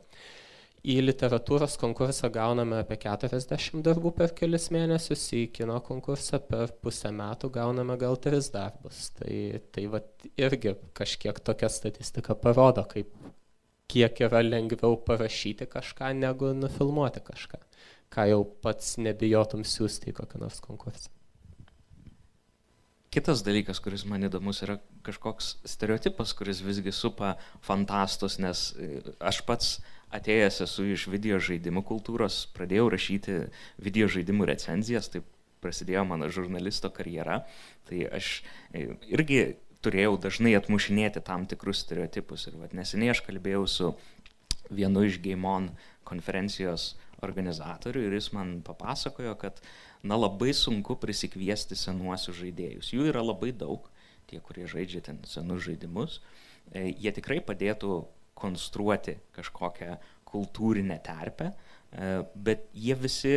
į literatūros konkursą gauname apie keturiasdešimt darbų per kelis mėnesius į kino konkursą per pusę metų gauname gal tris darbus. Tai tai vat irgi kažkiek tokia statistika parodo kaip kiek yra lengviau parašyti kažką negu nufilmuoti kažką ką jau pats nebijotum siųsti į kokį nors konkursą. Kitas dalykas, kuris man įdomus, yra kažkoks stereotipas, kuris visgi supa fantastus, nes aš pats uh, atėjęs esu iš video žaidimų kultūros, pradėjau rašyti video žaidimų recenzijas, taip prasidėjo mano žurnalisto karjera. Tai aš e, irgi turėjau dažnai atmušinėti tam tikrus stereotipus. Ir vat, neseniai aš kalbėjau su vienu iš Gaimon konferencijos organizatorių ir jis man papasakojo, kad na labai sunku prisikviesti senuosius žaidėjus. Jų yra labai daug, tie, kurie žaidžia ten senus žaidimus. E, jie tikrai padėtų konstruoti kažkokią kultūrinę terpę, e, bet jie visi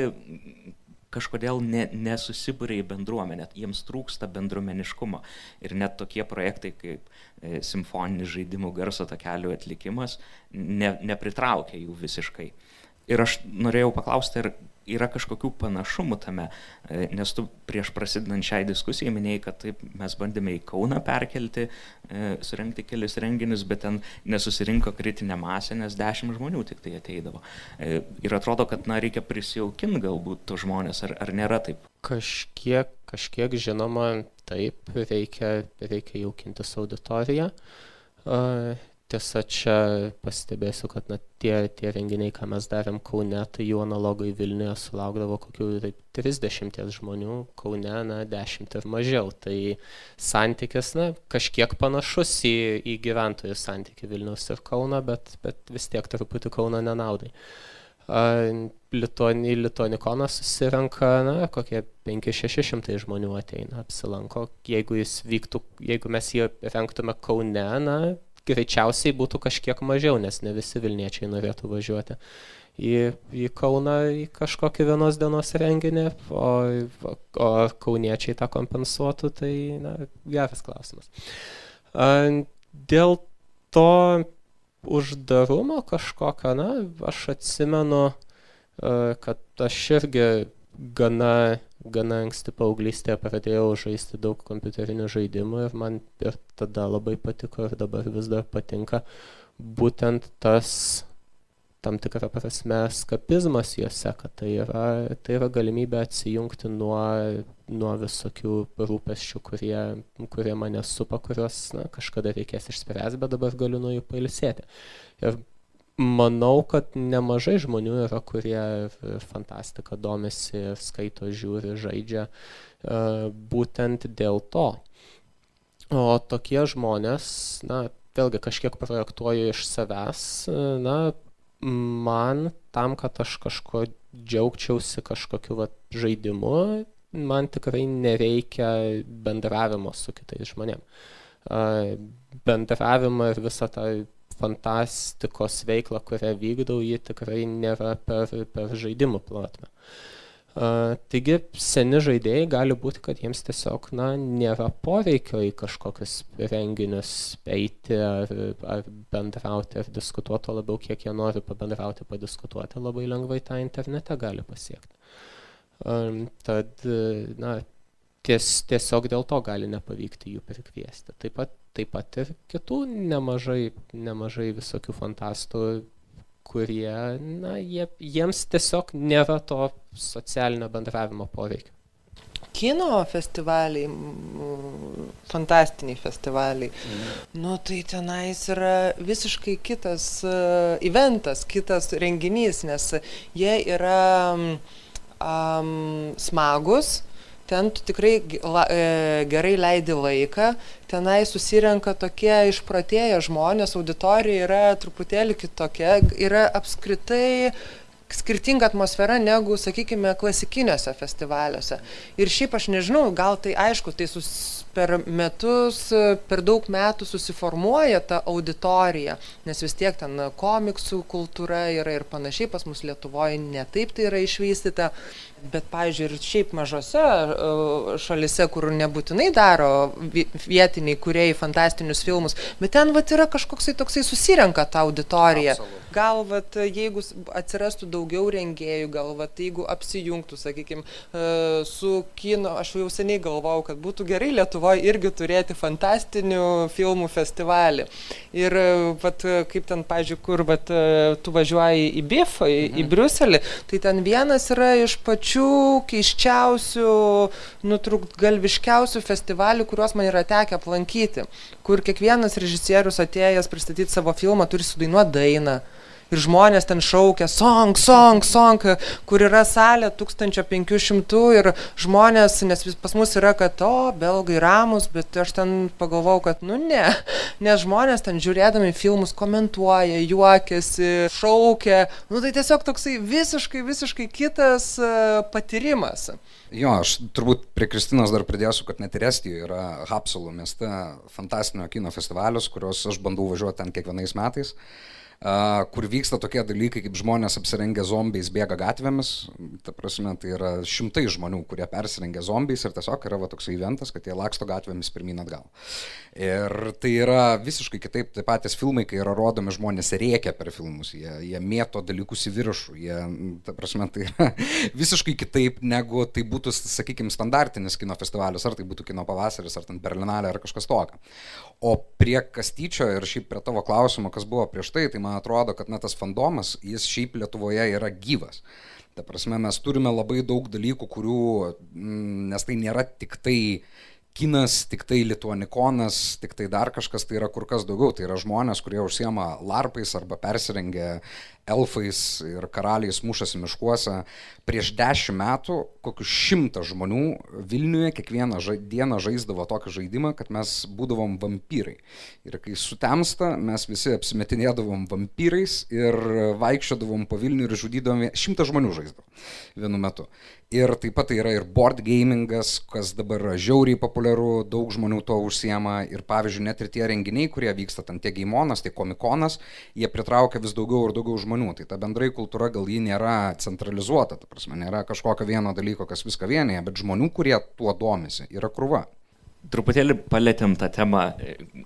kažkodėl ne, nesusibūrė į bendruomenę, jiems trūksta bendruomeniškumo. Ir net tokie projektai kaip e, simfoninis žaidimų garso takelių atlikimas ne, nepritraukia jų visiškai. Ir aš norėjau paklausti, ar yra kažkokių panašumų tame, e, nes tu prieš prasidedant šiai diskusijai minėjai, kad taip mes bandėme į Kauną perkelti, e, surenkti kelis renginius, bet ten nesusirinko kritinė masė, nes dešimt žmonių tik tai ateidavo. E, ir atrodo, kad na, reikia prisijaukinti galbūt to žmonės, ar, ar nėra taip? Kažkiek, kažkiek žinoma, taip, reikia, reikia jaukintis auditoriją. Uh, tiesa čia pastebėsiu kad na tie tie renginiai ką mes darėm kaune tai jų analogai vilniuje sulaukdavo kokių taip trisdešimties žmonių kaune na dešimt ir mažiau. Tai santykis na kažkiek panašus į į gyventojų santykį vilniaus ir kauno bet bet vis tiek truputį kauno nenaudai. Į lituanikoną susirenka na kokie penki šeši šimtai žmonių ateina apsilanko. Jeigu vyktų jeigu mes jį rengtume kaune na greičiausiai būtų kažkiek mažiau, nes ne visi Vilniečiai norėtų važiuoti į, į Kauną į kažkokį vienos dienos renginį, o, o kauniečiai tą kompensuotų, tai na, geras klausimas. Dėl to uždarumo kažkokio, na, aš atsimenu, kad aš irgi gana gana anksti paauglystėje pradėjau žaisti daug kompiuterinių žaidimų ir man ir tada labai patiko ir dabar vis dar patinka būtent tas tam tikrą prasme skapizmas juose, kad tai yra, tai yra galimybė atsijungti nuo, nuo visokių rūpeščių, kurie, kurie mane supa, kuriuos na, kažkada reikės išspręsti, bet dabar galiu nuo jų pailsėti. Ir manau, kad nemažai žmonių yra, kurie fantastiką domisi, skaito, žiūri, žaidžia būtent dėl to. O tokie žmonės, na, vėlgi kažkiek projektuoju iš savęs, na, man tam, kad aš kažko džiaugčiausi kažkokiu va, žaidimu, man tikrai nereikia bendravimo su kitais žmonėmis. Bendravimą ir visą tą fantastikos veiklą, kurią vykdau, ji tikrai nėra per, per žaidimų plotmę. Uh, taigi seni žaidėjai gali būti, kad jiems tiesiog na, nėra poreikio į kažkokius renginius eiti ar, ar bendrauti ar diskutuoti, labiau kiek jie nori pabendrauti, padiskutuoti, labai lengvai tą internete gali pasiekti. Um, tad na, ties, tiesiog dėl to gali nepavykti jų prikviesti. Taip pat, taip pat ir kitų nemažai, nemažai visokių fantastų, kurie, na, jie, jiems tiesiog nėra to socialinio bendravimo poreikio. Kino festivaliai, fantastiniai festivaliai, mm. nu tai tenais yra visiškai kitas uh, eventas, kitas renginys, nes jie yra um, smagus, ten tu tikrai e, gerai leidi laiką, tenai susirenka tokie išpratėję žmonės, auditorija yra truputėlį kitokia, yra apskritai skirtinga atmosfera negu, sakykime, klasikiniuose festivaliuose. Ir šiaip aš nežinau, gal tai aišku, tai sus, per metus, per daug metų susiformuoja ta auditorija, nes vis tiek ten komiksų kultūra yra ir panašiai, pas mus Lietuvoje netaip tai yra išvystyta, bet, pavyzdžiui, ir šiaip mažose e, šalise, kur nebūtinai daro vietiniai kuriejai fantastinius filmus, bet ten vat yra kažkoksai toksai susirenka ta auditorija. Absolut. Gal vat, jeigu atsirastų daugiau rengėjų, gal vat, jeigu apsijungtų, sakykime, su kino, aš jau seniai galvojau, kad būtų gerai Lietuvoje irgi turėti fantastinių filmų festivalį. Ir vat, kaip ten, pažiūrėjau, kur vat, tu važiuoji į BIF, į, mhm. į Briuselį, tai ten vienas yra iš pačių pačių keiščiausių, nutrūktgalviškiausių festivalių, kuriuos man yra tekę aplankyti, kur kiekvienas režisierius atėjęs pristatyti savo filmą turi sudainuoti dainą ir žmonės ten šaukia song, song, song, kur yra salė 1500 ir žmonės, nes pas mus yra, kad o, belgai ramus, bet aš ten pagalvojau, kad nu ne, nes žmonės ten žiūrėdami filmus komentuoja, juokiasi, šaukia, nu tai tiesiog toksai visiškai, visiškai kitas uh, patyrimas. Jo, aš turbūt prie Kristinos dar pridėsiu, kad net ir Estijoje yra Hapsalų mieste fantastinio kino festivalis, kuriuos aš bandau važiuoti ten kiekvienais metais. Uh, kur vyksta tokie dalykai, kaip žmonės apsirengę zombiais bėga gatvėmis. Ta prasme, tai yra šimtai žmonių, kurie persirengia zombiais ir tiesiog yra va, toks eventas, kad jie laksto gatvėmis pirmin atgal. Ir tai yra visiškai kitaip, tai patys filmai, kai yra rodomi žmonės rėkia per filmus, jie, jie mėto dalykus į viršų, jie, ta prasme, tai yra visiškai kitaip negu tai būtų, sakykime, standartinis kino festivalis, ar tai būtų kino pavasaris, ar ten Berlinalė, ar kažkas tokio. O prie Kastyčio ir šiaip prie tavo klausimo, kas buvo prieš tai, tai man atrodo, kad na, tas fandomas, jis šiaip Lietuvoje yra gyvas. Ta prasme, mes turime labai daug dalykų, kurių, mm, nes tai nėra tik tai kinas, tik tai lituanikonas, tik tai dar kažkas, tai yra kur kas daugiau. Tai yra žmonės, kurie užsiema larpais arba persirengia elfais ir karaliais mušasi miškuose. Prieš dešimt metų kokius šimtą žmonių Vilniuje kiekvieną ža dieną žaisdavo tokį žaidimą, kad mes būdavom vampyrai. Ir kai sutemsta, mes visi apsimetinėdavom vampyrais ir vaikščiodavom po Vilnių ir žudydavom, šimtą žmonių žaisdavom vienu metu. Ir taip pat tai yra ir board gamingas, kas dabar yra žiauriai populiaru, daug žmonių to užsiema. Ir pavyzdžiui, net ir tie renginiai, kurie vyksta ten tiek Gaimonas, tiek Komikonas, jie pritraukia vis daugiau ir daugiau žmonių žmonių. Tai ta bendrai kultūra gal ji nėra centralizuota, ta prasme, nėra kažkokio vieno dalyko, kas viską vienyje, bet žmonių, kurie tuo domisi, yra krūva. Truputėlį palėtėm tą temą,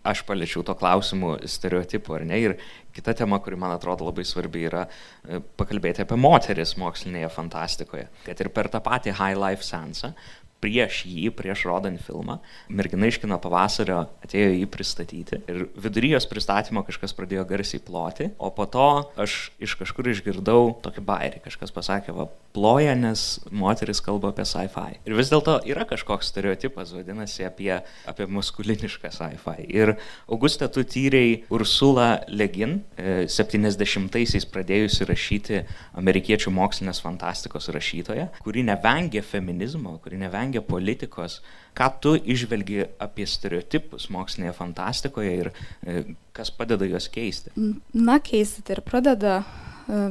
aš paliečiau to klausimų stereotipų, ar ne? Ir kita tema, kuri man atrodo labai svarbi, yra e, pakalbėti apie moteris mokslinėje fantastikoje. Kad ir per tą patį High Life Sensą prieš jį, prieš rodant filmą, mergina iš kino pavasario atėjo jį pristatyti ir vidury jos pristatymo kažkas pradėjo garsiai ploti, o po to aš iš kažkur išgirdau tokį bairį, kažkas pasakė, va, ploja, nes moteris kalba apie sci-fi. Ir vis dėlto yra kažkoks stereotipas, vadinasi, apie, apie maskulinišką sci-fi. Ir Augustė, tu tyrei Ursula Legin, 70-aisiais e, pradėjusi rašyti amerikiečių mokslinės fantastikos rašytoja, kuri nevengė feminizmo, kuri nevengė vengia politikos. Ką tu išvelgi apie stereotipus mokslinėje fantastikoje ir e, kas padeda juos keisti? Na, keisti tai ir pradeda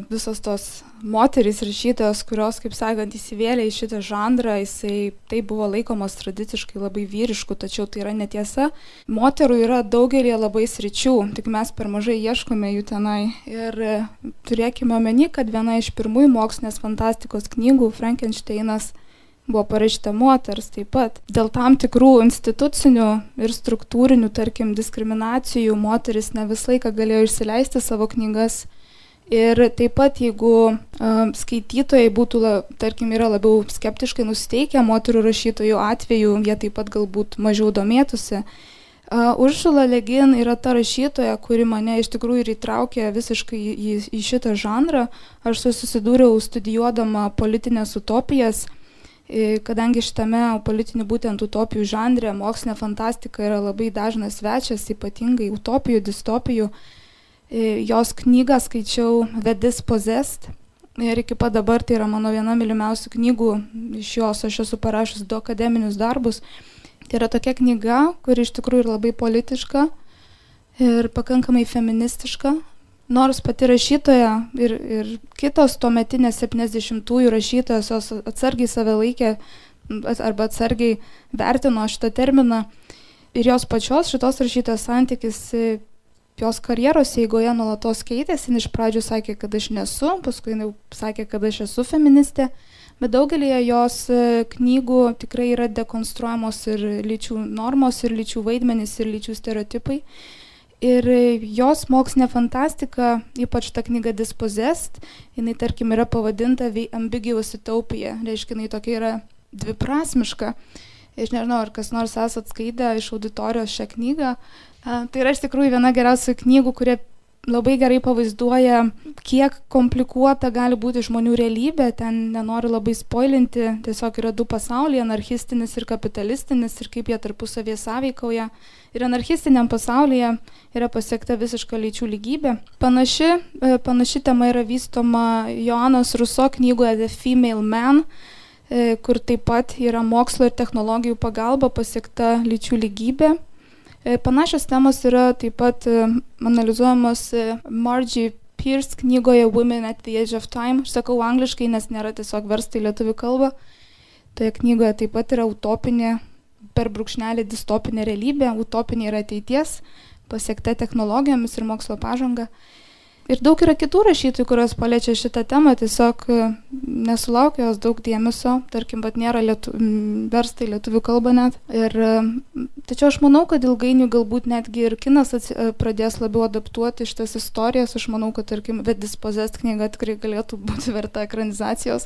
visos tos moterys rašytojos, kurios, kaip sakant, įsivėlė į šitą žanrą, jisai tai buvo laikomas tradiciškai labai vyrišku, tačiau tai yra netiesa. Moterų yra daugelį labai sričių, tik mes per mažai ieškome jų tenai. Ir e, turėkime omeny, kad viena iš pirmųjų mokslinės fantastikos knygų, Frankensteinas, buvo parašyta moters taip pat. Dėl tam tikrų institucinių ir struktūrinių, tarkim, diskriminacijų moteris ne visą laiką galėjo išsileisti savo knygas. Ir taip pat, jeigu uh, skaitytojai būtų, la, tarkim, yra labiau skeptiškai nusteikę moterų rašytojų atveju, jie taip pat galbūt mažiau domėtųsi. Uh, Uršula Legin yra ta rašytoja, kuri mane iš tikrųjų ir įtraukė visiškai į, į, šitą žanrą. Aš susidūriau studijuodama politinės utopijas kadangi šitame politinių būtent utopijų žanre mokslinė fantastika yra labai dažnas svečias, ypatingai utopijų, distopijų. Jos knygą skaičiau The Dispossessed. Ir iki pat dabar tai yra mano viena mylimiausių knygų, iš jos aš esu parašęs du akademinius darbus. Tai yra tokia knyga, kuri iš tikrųjų yra labai politiška ir pakankamai feministiška, nors pati rašytoja ir, ir kitos tuometinės 70-ųjų rašytojos jos atsargiai save laikė arba atsargiai vertino šitą terminą. Ir jos pačios šitos rašytojos santykis jos karjeros eigoje nuolatos keitėsi, iš pradžių sakė, kad aš nesu, paskui jinai sakė, kad aš esu feministė, bet daugelį jos e, knygų tikrai yra dekonstruojamos ir lyčių normos, ir lyčių vaidmenys, ir lyčių stereotipai. Ir jos mokslinė fantastika, ypač ta knyga Dispossessed, jinai tarkim yra pavadinta The Ambiguous Utopia, reiškia, jinai tokia yra dviprasmiška. Aš nežinau, ar kas nors esat skaitę iš auditorijos šią knygą. Tai yra iš tikrųjų viena geriausių knygų, kurie labai gerai pavaizduoja, kiek komplikuota gali būti žmonių realybė, ten nenoriu labai spoilinti, tiesiog yra du pasauliai - anarchistinis ir kapitalistinis ir kaip jie tarpusavėje sąveikauja. Ir anarchistiniam pasaulyje yra pasiekta visiška lyčių lygybė. Panaši, e, panaši tema yra vystoma Joanos Ruso knygoje The Female Man e, kur taip pat yra mokslo ir technologijų pagalba pasiekta lyčių lygybė. E, panašios temos yra taip pat e, analizuojamos e, Margie Pierce knygoje Women at the Edge of Time. Aš sakau angliškai, nes nėra tiesiog versta į lietuvių kalbą. Toje knygoje taip pat yra utopinė, per brūkšnelį distopinė realybė, utopinė yra ateities, pasiekta technologijomis ir mokslo pažanga. Ir daug yra kitų rašytojų, kurios paliečia šitą temą, tiesiog e, nesulaukia jos daug dėmesio, tarkim, bet nėra lietu, versta į lietuvių kalbą net. Ir, e, tačiau aš manau, kad ilgainiui galbūt netgi ir kinas e, pradės labiau adaptuoti šitas istorijas. Aš manau, kad, tarkim, Vedisposest knyga tikrai galėtų būti verta ekranizacijos,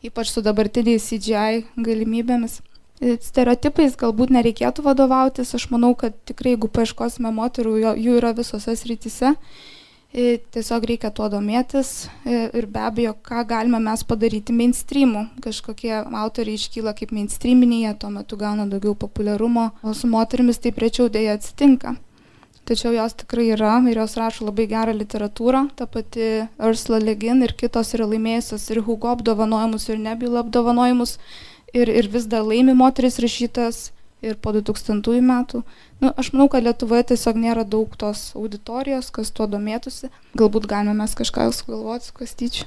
ypač su dabartiniais CGI galimybėmis. Stereotipais galbūt nereikėtų vadovautis, aš manau, kad tikrai jeigu paieškosime moterų, jų yra visose srityse Tiesiog reikia tuo domėtis ir be abejo, ką galime mes padaryti mainstreamu. Kažkokie autoriai iškyla kaip mainstreaminiai, tuo metu gauna daugiau populiarumo, o su moterimis taip rečiau dėja atsitinka. Tačiau jos tikrai yra ir jos rašo labai gerą literatūrą. Ta pati Ursula Legin ir kitos yra laimėjusios ir Hugo apdovanojimus, ir Nebula apdovanojimus. Ir, ir vis dar laimi moteris rašytas ir po 2000 metų. Nu, aš manau, kad Lietuvoje tiesiog nėra daug tos auditorijos, kas tuo domėtųsi. Galbūt galime mes kažką sugalvoti su kastyčiu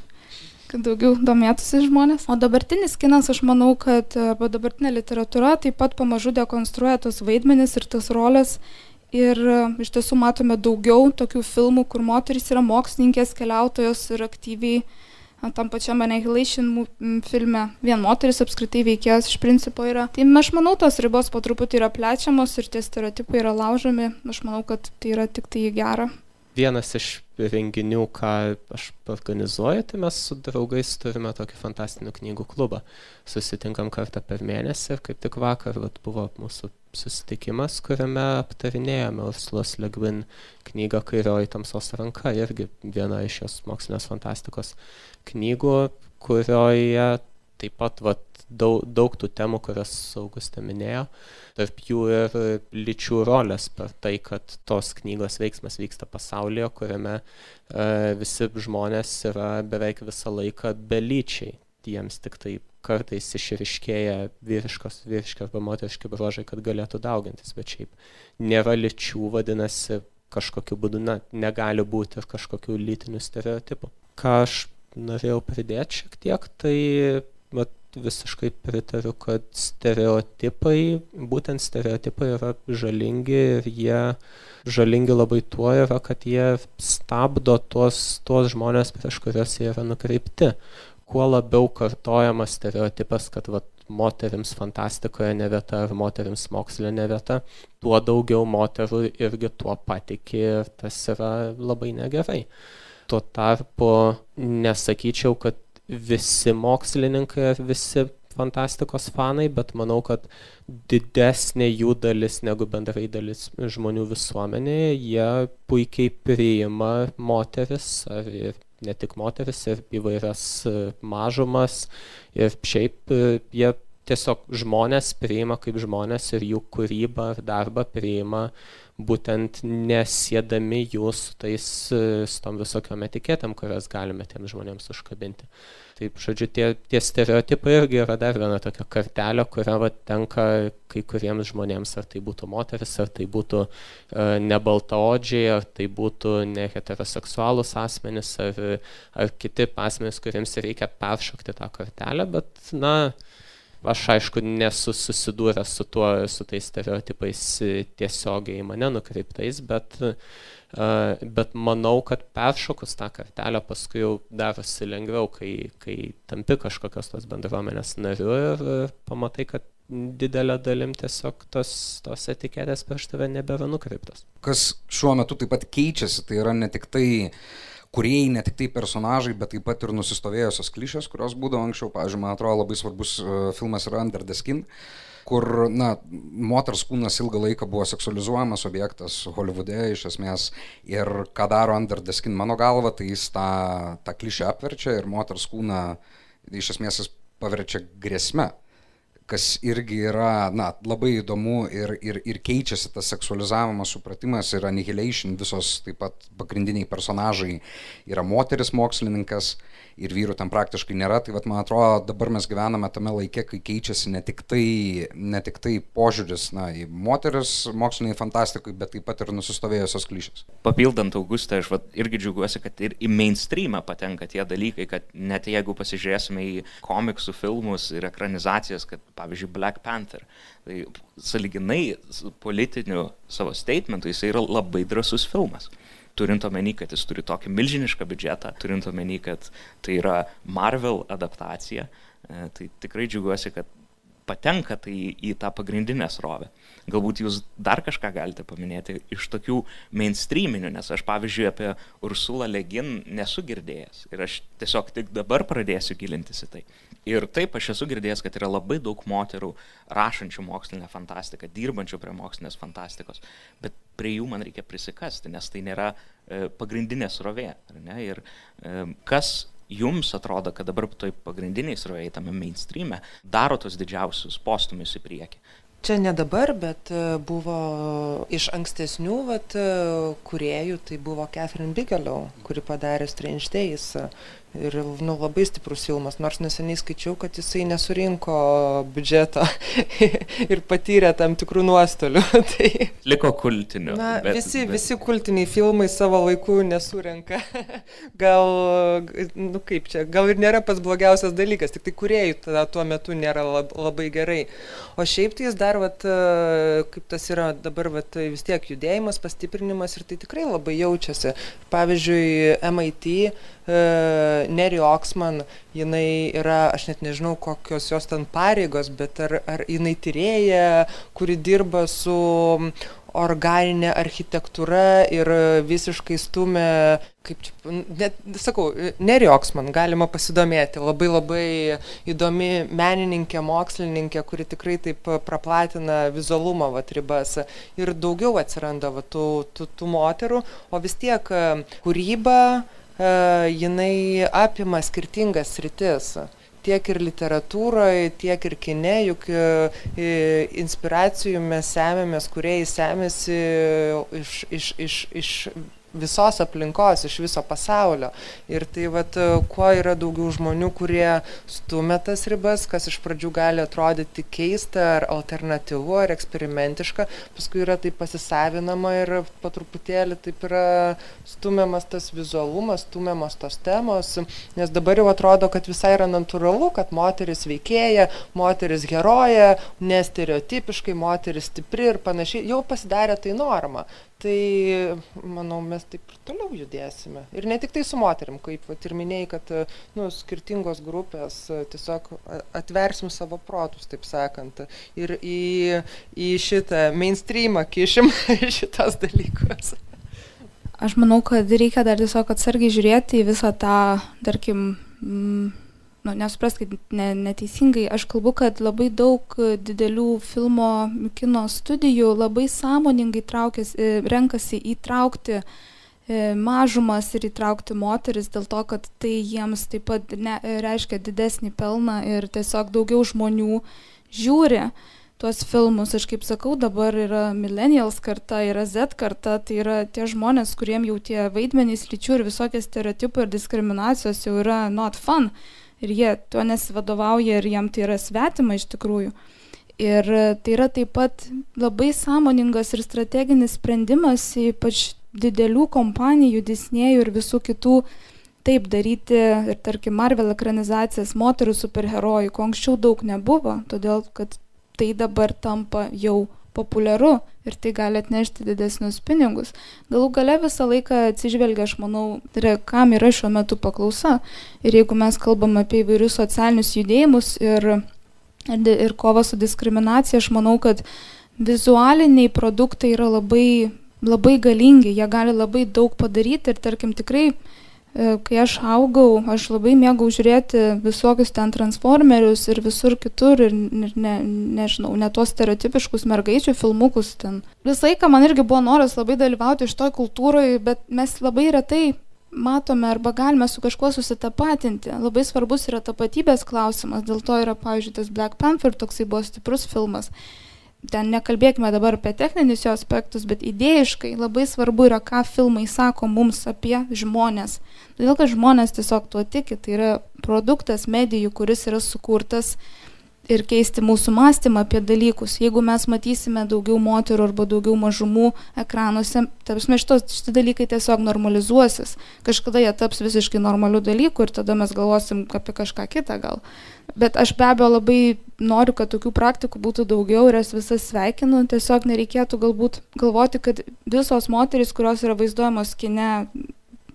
kad daugiau domėtųsi žmonės. O dabartinis kinas, aš manau, kad arba dabartinė literatūra taip pat pamažu dekonstruoja tos vaidmenis ir tas rolės. Ir iš tiesų matome daugiau tokių filmų, kur moteris yra mokslininkės, keliautojos ir aktyviai tam pačiam Annihilation filme vien moteris apskritai veikėjas iš principo yra. Tai aš manau, tos ribos po truputį yra plečiamos ir tie stereotipai yra laužomi. Aš manau, kad tai yra tik tai gera. Vienas iš renginių, ką aš organizuoju, tai mes su draugais turime tokį fantastinių knygų klubą. Susitinkam kartą per mėnesį ir kaip tik vakar vat, buvo mūsų susitikimas, kuriame aptarinėjome Ursulos Legvin knygą Kairioji tamsos ranka, irgi viena iš jos mokslinės fantastikos knygų, kurioje taip pat vat, daug, daug tų temų, kurias Augustė minėjo, tarp jų ir lyčių rolės per tai, kad tos knygos veiksmas vyksta pasaulyje, kuriame e, visi žmonės yra beveik visą laiką belyčiai. Jiems tik tai kartais išriškėja vyriškos, vyriški arba moteriški bruožai, kad galėtų daugintis, bet šiaip nėra lyčių, vadinasi, kažkokiu būdu na, negali būti ir kažkokių lytinių stereotipų. Ką aš norėjau pridėti šiek tiek, tai vat, visiškai pritariu, kad stereotipai, būtent stereotipai yra žalingi ir jie žalingi labai tuo yra, kad jie stabdo tuos, tuos žmonės, prieš kuriuos jie yra nukreipti. Kuo labiau kartojamas stereotipas, kad vat, moteriams fantastikoje ne vieta ar moteriams mokslinė ne vieta, tuo daugiau moterų irgi tuo patikė ir tas yra labai negerai. Tuo tarpu nesakyčiau, kad visi mokslininkai ar visi fantastikos fanai, bet manau, kad didesnė jų dalis negu bendrai dalis žmonių visuomenėje, jie puikiai priima moteris ar ir ne tik moteris, ir įvairias e, mažumas ir šiaip e, jie tiesiog žmonės priima kaip žmonės ir jų kūrybą ar darbą priima būtent nesėdami jų su tais, e, su tom visokiom etiketėm, kurias galime tiems žmonėms užkabinti. Taip, žodžiu, tie, tie stereotipai irgi yra dar viena tokia kartelė, kurią va, tenka kai kuriems žmonėms, ar tai būtų moteris, ar tai būtų uh, nebaltaodžiai, ar tai būtų neheteroseksualus asmenys, ar, ar kiti asmenys, kuriems reikia peršokti tą kartelę, bet, na, Aš aišku nesu susidūręs su tuo, su tais stereotipais tiesiogiai mane nukreiptais, bet, bet manau, kad peršokus tą kartelę paskui jau darosi lengviau, kai, kai tampi kažkokios tos bendruomenės nariu ir pamatai, kad didelė dalim tiesiog tos, tos etiketės prieš tave nebėra nukreiptos. Kas šiuo metu taip pat keičiasi, tai yra ne tik tai uh, kuriejai, ne tik tai personažai, bet taip pat ir nusistovėjusios klišės, kurios būdavo anksčiau. Pavyzdžiui, man atrodo labai svarbus e, filmas yra Under the Skin, kur, na, moters kūnas ilgą laiką buvo seksualizuojamas objektas Holivude iš esmės ir ką daro Under the Skin mano galva, tai jis tą, tą klišę apverčia ir moters kūną iš esmės jis paverčia grėsme kas irgi yra na, labai įdomu ir, ir, ir keičiasi tas seksualizavimas, supratimas ir annihilation, visos taip pat pagrindiniai personažai yra moteris mokslininkas ir vyrų ten praktiškai nėra, tai vat, man atrodo dabar mes gyvename tame laike, kai keičiasi ne tik tai, ne tik tai požiūris na, į moteris moksliniai fantastikui, bet taip pat ir nusistovėjusios klišės. Papildant Augustą, aš vat, irgi džiaugiuosi, kad ir į mainstreamą patenka tie dalykai, kad net jeigu pasižiūrėsime į komiksų filmus ir ekranizacijas, kad pavyzdžiui Black Panther. Tai saliginai politiniu savo statementu jis yra labai drasus filmas. Turint omeny, kad jis turi tokį milžinišką biudžetą, turint omeny, kad tai yra Marvel adaptacija, e, tai tikrai džiaugiuosi, kad patenka tai į tą pagrindinę srovę. Galbūt jūs dar kažką galite paminėti iš tokių mainstreaminių, nes aš pavyzdžiui apie Ursulą Legin nesu girdėjęs ir aš tiesiog tik dabar pradėsiu gilintis į tai. Ir taip aš esu girdėjęs, kad yra labai daug moterų rašančių mokslinę fantastiką, dirbančių prie mokslinės fantastikos, bet prie jų man reikia prisikasti, nes tai nėra e, pagrindinė srovė. Ir e, kas jums atrodo, kad dabar toj pagrindiniai srovėjai tame mainstreame daro tos didžiausius postumius į priekį? Čia ne dabar, bet e, buvo iš ankstesnių vat, e, kuriejų, tai buvo Catherine Bigelow, kuri padarė Strange Days ir nu, labai stiprus filmas, nors neseniai skaičiau, kad jisai nesurinko biudžeto ir patyrė tam tikrų nuostolių. tai, Liko kultiniu. Na, bet, visi, bet... visi kultiniai filmai savo laiku nesurenka. gal, nu kaip čia, gal ir nėra pats blogiausias dalykas, tik tai kuriejų tada tuo metu nėra lab, labai gerai. O šiaip tai jis dar, vat, kaip tas yra dabar, vat, vis tiek judėjimas, pastiprinimas ir tai tikrai labai jaučiasi. Pavyzdžiui, MIT E, Neri Oksman, jinai yra, aš net nežinau, kokios jos ten pareigos, bet ar, ar jinai tyrėja, kuri dirba su organinė architektūra ir visiškai stumia, kaip čia, net, sakau, nerioks man, galima pasidomėti. Labai labai įdomi menininkė, mokslininkė, kuri tikrai taip praplatina vizualumo vat, ribas. Ir daugiau atsiranda vat, tų, tų, tų moterų, o vis tiek kūryba, jinai apima skirtingas rytis tiek ir literatūroje, tiek ir kine, juk e, inspiracijų mes semėmės, kuriai semėsi iš, iš, iš, iš visos aplinkos, iš viso pasaulio. Ir tai vat, kuo yra daugiau žmonių, kurie stumia tas ribas, kas iš pradžių gali atrodyti keista ar alternatyvu ar eksperimentiška, paskui yra tai pasisavinama ir po truputėlį taip yra stumiamas tas vizualumas, stumiamas tos temos, nes dabar jau atrodo, kad visai yra natūralu, kad moteris veikėja, moteris heroja, nestereotipiškai, moteris stipri ir panašiai, jau pasidarė tai norma tai manau mes taip ir toliau judėsime. Ir ne tiktai su moterim kaip vat ir minėjai kad nu skirtingos grupės tiesiog atversim savo protus taip sakant ir į į šitą meinstrymą kišim šituos dalykus. Aš manau kad reikia dar tiesiog atsargiai žiūrėti į visą tą tarkim nu, nesupraskit ne, neteisingai, aš kalbu, kad labai daug didelių filmo kino studijų labai sąmoningai traukės, e, renkasi įtraukti e, mažumas ir įtraukti moteris dėl to, kad tai jiems taip pat ne, reiškia didesnį pelną ir tiesiog daugiau žmonių žiūri tuos filmus. Aš kaip sakau, dabar yra millennials karta, yra Z karta, tai yra tie žmonės, kuriem jau tie vaidmenys lyčių ir visokie stereotipai ir diskriminacijos jau yra not fun ir jie tuo nesivadovauja ir jiem tai yra svetima iš tikrųjų. Ir tai yra taip pat labai sąmoningas ir strateginis sprendimas, ypač didelių kompanijų, Disnėjų ir visų kitų, taip daryti ir tarkim Marvel ekranizacijas moterų superherojų, ko anksčiau daug nebuvo, todėl kad tai dabar tampa jau populiaru ir tai gali atnešti didesnius pinigus. Galų gale visą laiką atsižvelgia, aš manau, yra, kam yra šiuo metu paklausa. Ir jeigu mes kalbam apie įvairius socialinius judėjimus ir, ir, ir kovą su diskriminacija, aš manau, kad vizualiniai produktai yra labai, labai galingi, jie gali labai daug padaryti ir tarkim tikrai kai aš augau, aš labai mėgau žiūrėti visokius ten transformerius ir visur kitur ir ne, nežinau, ne tuos stereotipiškus mergaičių filmukus ten. Visą laiką man irgi buvo noras labai dalyvauti iš toj kultūroje, bet mes labai retai matome arba galime su kažkuo susitapatinti. Labai svarbus yra tapatybės klausimas, dėl to yra, pavyzdžiui, tas Black Panther toksai buvo stiprus filmas ten nekalbėkime dabar apie techninius jo aspektus, bet idėjiškai labai svarbu yra, ką filmai sako mums apie žmonės. Todėl, kad žmonės tiesiog tuo tiki, tai yra produktas medijų, kuris yra sukurtas ir keisti mūsų mąstymą apie dalykus. Jeigu mes matysime daugiau moterų arba daugiau mažumų ekranuose, tapsime šitos šitie dalykai tiesiog normalizuosis. Kažkada jie taps visiškai normalių dalykų ir tada mes galvosim apie kažką kitą gal. Bet aš be abejo labai noriu, kad tokių praktikų būtų daugiau ir jas visas sveikinu. Tiesiog nereikėtų galbūt galvoti, kad visos moterys, kurios yra vaizduojamos kine,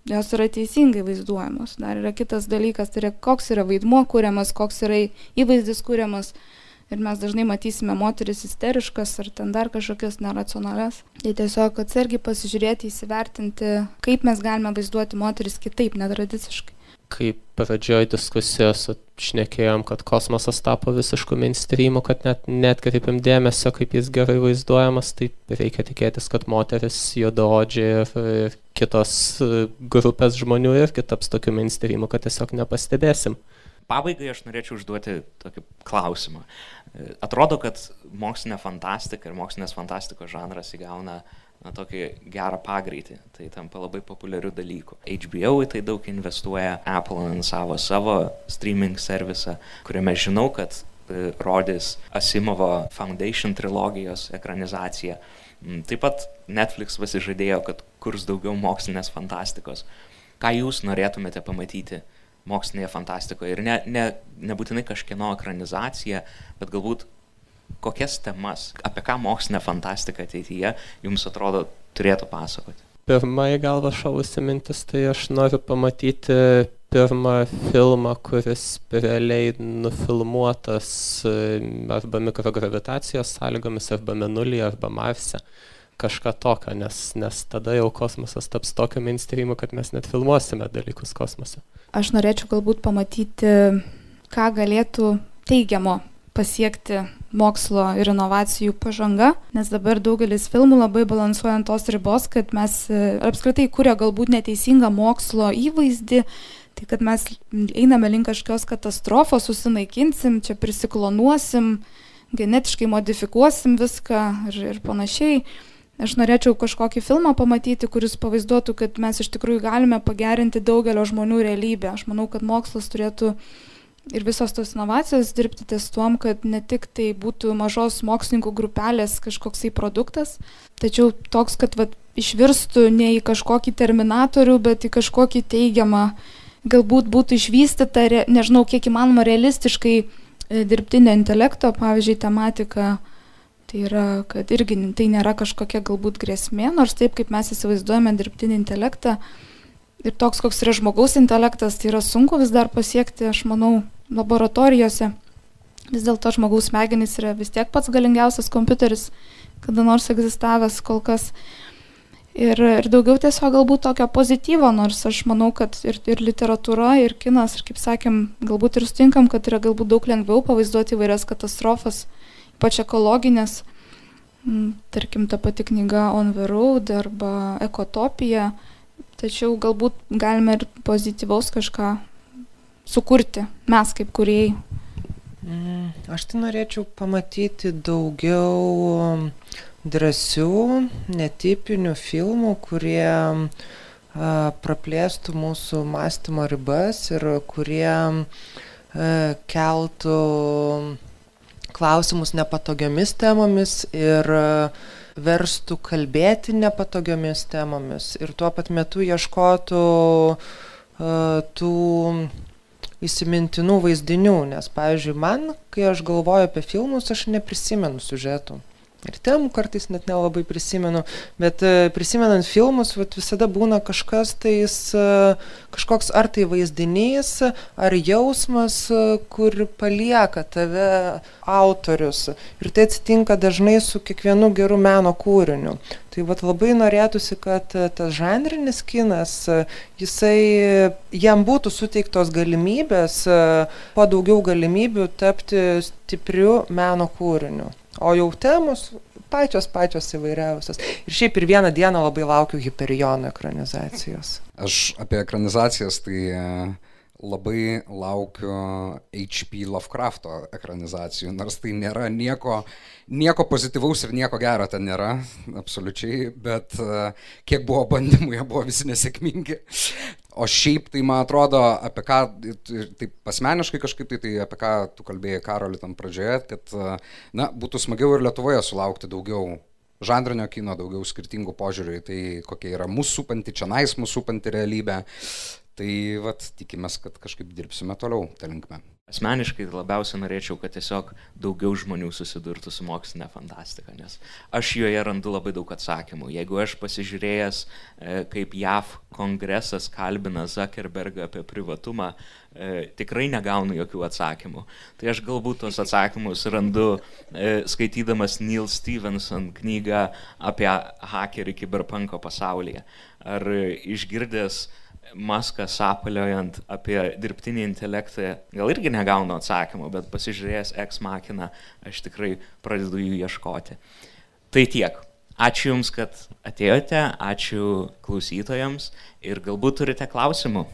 jos yra teisingai vaizduojamos. Dar yra kitas dalykas, tai yra koks yra vaidmuo kūriamas, koks yra įvaizdis kūriamas. Ir mes dažnai matysime moteris isteriškas ar ten dar kažkokias neracionalias. Tai tiesiog atsargiai pasižiūrėti, įsivertinti, kaip mes galime vaizduoti moteris kitaip, netradiciškai kaip pradžioj diskusijos šnekėjom, kad kosmosas tapo visišku mainstreamu, kad net netkreipiam dėmesio, kaip jis gerai vaizduojamas, tai reikia tikėtis, kad moteris, juodaodžiai ir, ir kitos e, grupės žmonių irgi taps tokiu mainstreamu, kad tiesiog nepastebėsim. Pabaigai aš norėčiau užduoti tokį klausimą. E, atrodo, kad mokslinė fantastika ir mokslinės fantastikos žanras įgauna uh, na, tokį gerą pagreitį. Tai tampa labai populiariu dalyku. HBO į tai daug investuoja, Apple lansavo savo streaming servisą, kuriame žinau, kad e, rodys Asimovo Foundation trilogijos ekranizaciją. Mm, taip pat Netflix pasižadėjo, kad kurs daugiau mokslinės fantastikos. Ką jūs norėtumėte pamatyti mokslinėje fantastikoje? Ir ne, ne, nebūtinai kažkieno ekranizacija, bet galbūt kokias temas, apie ką mokslinė fantastika ateityje jums atrodo turėtų pasakoti? Pirmą į galvą šalusi mintis, tai aš noriu pamatyti pirmą filmą, kuris realiai nufilmuotas arba mikrogravitacijos sąlygomis, arba Menulyje, arba Marse kažką tokio, nes, nes tada jau kosmosas taps tokio mainstreamu, kad mes net filmuosime dalykus kosmose. Aš norėčiau galbūt pamatyti, ką galėtų teigiamo pasiekti mokslo ir inovacijų pažanga, nes dabar daugelis filmų labai balansuoja ant tos ribos, kad mes e, apskritai kuria galbūt neteisingą mokslo įvaizdį, tai kad mes einame link kažkokios katastrofos, susinaikinsim, čia prisiklonuosim, genetiškai modifikuosim viską ir, ir panašiai. Aš norėčiau kažkokį filmą pamatyti, kuris pavaizduotų, kad mes iš tikrųjų galime pagerinti daugelio žmonių realybę. Aš manau, kad mokslas turėtų ir visos tos inovacijos dirbti ties tuom, kad ne tik tai būtų mažos mokslininkų grupelės kažkoksai produktas, tačiau toks, kad vat, išvirstų ne į kažkokį terminatorių, bet į kažkokį teigiamą, galbūt būtų išvystyta, nežinau, kiek įmanoma realistiškai e, dirbtinio intelekto, pavyzdžiui, tematika. Tai yra, kad irgi tai nėra kažkokia galbūt grėsmė, nors taip kaip mes įsivaizduojame dirbtinį intelektą, ir toks, koks yra žmogaus intelektas, tai yra sunku vis dar pasiekti, aš manau, laboratorijose. Vis dėlto žmogaus smegenys yra vis tiek pats galingiausias kompiuteris, kada nors egzistavęs kol kas. Ir, ir daugiau tiesiog galbūt tokio pozityvo, nors aš manau, kad ir, ir literatūra, ir kinas, ir kaip sakėm, galbūt ir sutinkam, kad yra galbūt daug lengviau pavaizduoti įvairias katastrofas, ypač ekologinės. Mm, tarkim, ta pati knyga On the Road arba Ekotopija. Tačiau galbūt galime ir pozityvaus kažką sukurti mes kaip kuriejai? Mm, aš tai norėčiau pamatyti daugiau um, drąsių, netipinių filmų, kurie praplėstų mūsų mąstymo ribas ir kurie keltų klausimus nepatogiomis temomis ir verstų kalbėti nepatogiomis temomis ir tuo pat metu ieškotų tų įsimintinų vaizdinių, nes, pavyzdžiui, man, kai aš galvoju apie filmus, aš neprisimenu siužetų. Ir temų kartais net nelabai prisimenu, bet e, prisimenant filmus, vat, visada būna kažkas tais, e, kažkoks ar tai vaizdinys, ar jausmas, e, kur palieka tave autorius. Ir tai atsitinka dažnai su kiekvienu geru meno kūriniu. Tai vat labai norėtųsi, kad tas žanrinis kinas, jisai, jam būtų suteiktos galimybės, kuo daugiau galimybių tapti stipriu meno kūriniu. O jau temos pačios pačios įvairiausios. Ir šiaip ir vieną dieną labai laukiu Hyperiono ekranizacijos. Aš apie ekranizacijas tai e, labai laukiu H.P. Lovecrafto ekranizacijų, nors tai nėra nieko, nieko pozityvaus ir nieko gero ten nėra, absoliučiai, bet e, kiek buvo bandymų, jie buvo visi nesėkmingi. O šiaip tai man atrodo, apie ką, taip asmeniškai kažkaip tai, tai apie ką tu kalbėjai Karolį tam pradžioje, kad, na, būtų smagiau ir Lietuvoje sulaukti daugiau žanrinio kino, daugiau skirtingų požiūrių į tai, kokia yra mūsų supanti, čia nais mūsų supanti realybė. Tai vat, tikimės, kad kažkaip dirbsime toliau tą linkmę. Asmeniškai labiausiai norėčiau, kad tiesiog daugiau žmonių susidurtų su mokslinė fantastika, nes aš joje randu labai daug atsakymų. Jeigu aš pasižiūrėjęs, e, kaip JAV kongresas kalbina Zuckerbergą apie privatumą, e, tikrai negaunu jokių atsakymų. Tai aš galbūt tos atsakymus randu e, skaitydamas Neil Stevenson knygą apie hakerį kiberpanko pasaulyje. Ar išgirdęs Maską sapaliojant apie dirbtinį intelektą, gal irgi negaunu atsakymų, bet pasižiūrėjęs X makiną, aš tikrai pradedu jų ieškoti. Tai tiek. Ačiū Jums, kad atėjote, ačiū klausytojams ir galbūt turite klausimų.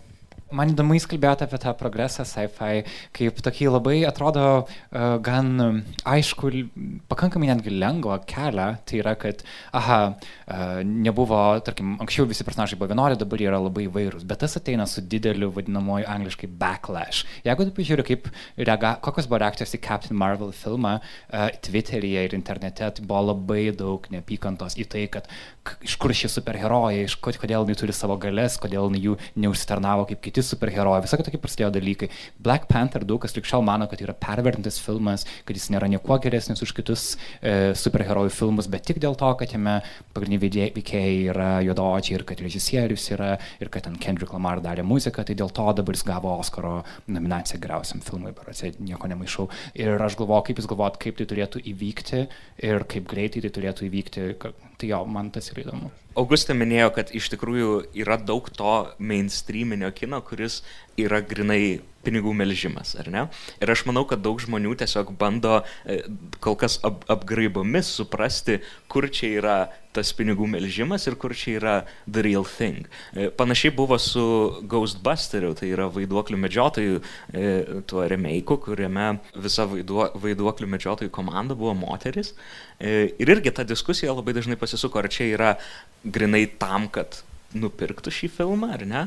Man įdomu, jūs kalbėjote apie tą progresą sci-fi, kaip tokį labai atrodo uh, gan aišku, pakankamai netgi lengvą kelią. Tai yra, kad, aha, uh, nebuvo, tarkim, anksčiau visi personažai buvo vienodi, dabar yra labai įvairūs, bet tas ateina su dideliu vadinamoju angliškai backlash. Jeigu tu pažiūrė, kaip reaga, kokios buvo reakcijos į Captain Marvel filmą, uh, Twitteryje ir internete, tai buvo labai daug neapykantos į tai, kad iš kur šie superherojai, iš kodėl jie turi savo galės, kodėl jų neužsitarnavo kaip kiti kiti superherojai, visokie tokie prasidėjo dalykai. Black Panther daug kas likščiau mano, kad yra pervertintas filmas, kad jis nėra niekuo geresnis už kitus e, superherojų filmus, bet tik dėl to, kad jame pagrindiniai veikėjai yra juodaodžiai ir kad režisierius yra ir kad ten Kendrick Lamar darė muziką, tai dėl to dabar jis gavo Oscaro nominaciją geriausiam filmui, berotsiai nieko nemaišau. Ir aš galvoju, kaip jūs galvojat, kaip tai turėtų įvykti ir kaip greitai tai turėtų įvykti, tai jo, man tas yra įdomu. Augustė minėjo, kad iš tikrųjų yra daug to mainstreaminio kino, kuris yra grinai pinigų melžimas, ar ne? Ir aš manau, kad daug žmonių tiesiog bando e, kol kas ap apgraibomis suprasti, kur čia yra tas pinigų melžimas ir kur čia yra the real thing. E, panašiai buvo su Ghostbusteriu, tai yra vaiduoklių medžiotojų e, tuo remeiku, kuriame visa vaiduo, vaiduoklių medžiotojų komanda buvo moteris. Ir irgi ta diskusija labai dažnai pasisuko, ar čia yra grinai tam, kad nupirktų šį filmą, ar ne,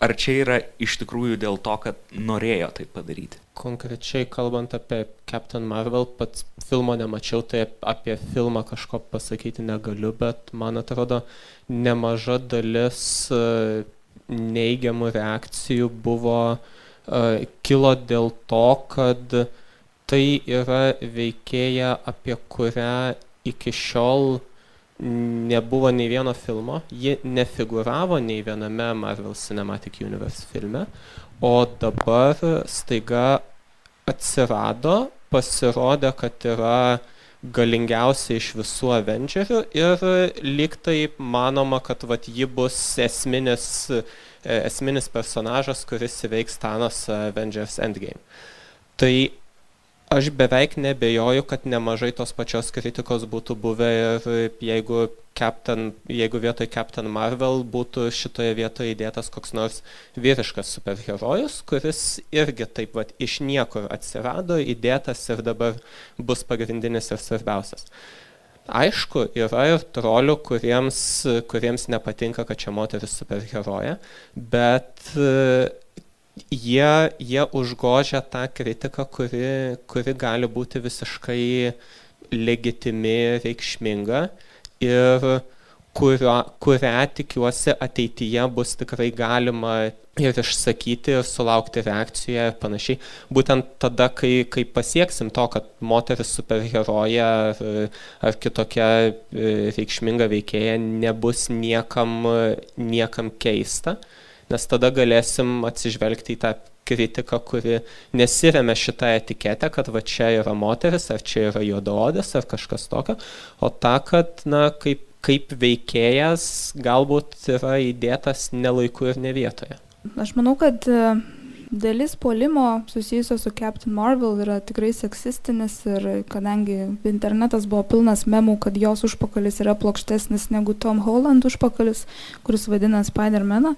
ar čia yra iš tikrųjų dėl to, kad norėjo tai padaryti? Konkrečiai kalbant apie Captain Marvel, pats filmo nemačiau, tai apie filmą kažko pasakyti negaliu, bet man atrodo, nemaža dalis e, neigiamų reakcijų buvo, e, kilo dėl to, kad tai yra veikėja, apie kurią iki šiol nebuvo nei vieno filmo, ji nefiguravo nei viename Marvel Cinematic Universe filme, o dabar staiga atsirado, pasirodė, kad yra galingiausia iš visų Avengerių ir lyg taip manoma, kad vat, ji bus esminis, esminis personažas, kuris įveiks Thanos Avengers Endgame. Tai aš beveik neabejoju kad nemažai tos pačios kritikos būtų buvę ir jeigu Captain, jeigu vietoj Captain Marvel būtų šitoje vietoje įdėtas koks nors vyriškas superherojus, kuris irgi taip pat iš niekur atsirado, įdėtas ir dabar bus pagrindinis ir svarbiausias. Aišku, yra ir trolių, kuriems, kuriems nepatinka, kad čia moteris superheroja, bet jie, jie užgožia tą kritiką, kuri, kuri gali būti visiškai legitimi, reikšminga ir kurio, kurią tikiuosi ateityje bus tikrai galima ir išsakyti, ir sulaukti reakciją ir panašiai. Būtent tada, kai, kai pasieksim to, kad moteris superheroja ar, ar kitokia e, reikšminga veikėja nebus niekam, niekam keista, nes tada galėsim atsižvelgti į tą kritiką, kuri nesiremia šitą etiketę, kad va čia yra moteris, ar čia yra juodaodis, ar kažkas tokio, o ta, kad, na, kaip, kaip veikėjas galbūt yra įdėtas nelaiku ir ne vietoje. Aš manau, kad e, dalis polimo susijusio su Captain Marvel yra tikrai seksistinis ir kadangi internetas buvo pilnas memų, kad jos užpakalis yra plokštesnis negu Tom Holland užpakalis, kuris vadina Spider-Maną,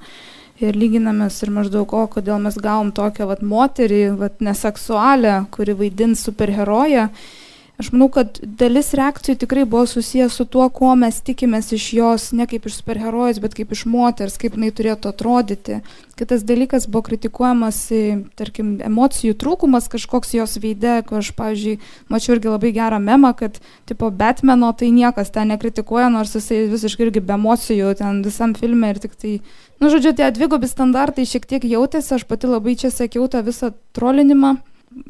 ir lyginamės ir maždaug, o kodėl mes gavom tokią vat, moterį, vat, neseksualią, kuri vaidins superheroję. Aš manau, kad dalis reakcijų tikrai buvo susijęs su tuo, ko mes tikimės iš jos, ne kaip iš superherojus, bet kaip iš moters, kaip jinai turėtų atrodyti. Kitas dalykas buvo kritikuojamas, tarkim, emocijų trūkumas kažkoks jos veide, ko aš, pavyzdžiui, mačiau irgi labai gerą memą, kad, tipo, Batmano tai niekas ten nekritikuoja, nors jisai visiškai irgi be emocijų ten visam filme ir tik tai nu žodžiu tie dvigubi standartai šiek tiek jautėsi aš pati labai čia sekiau tą visą trolinimą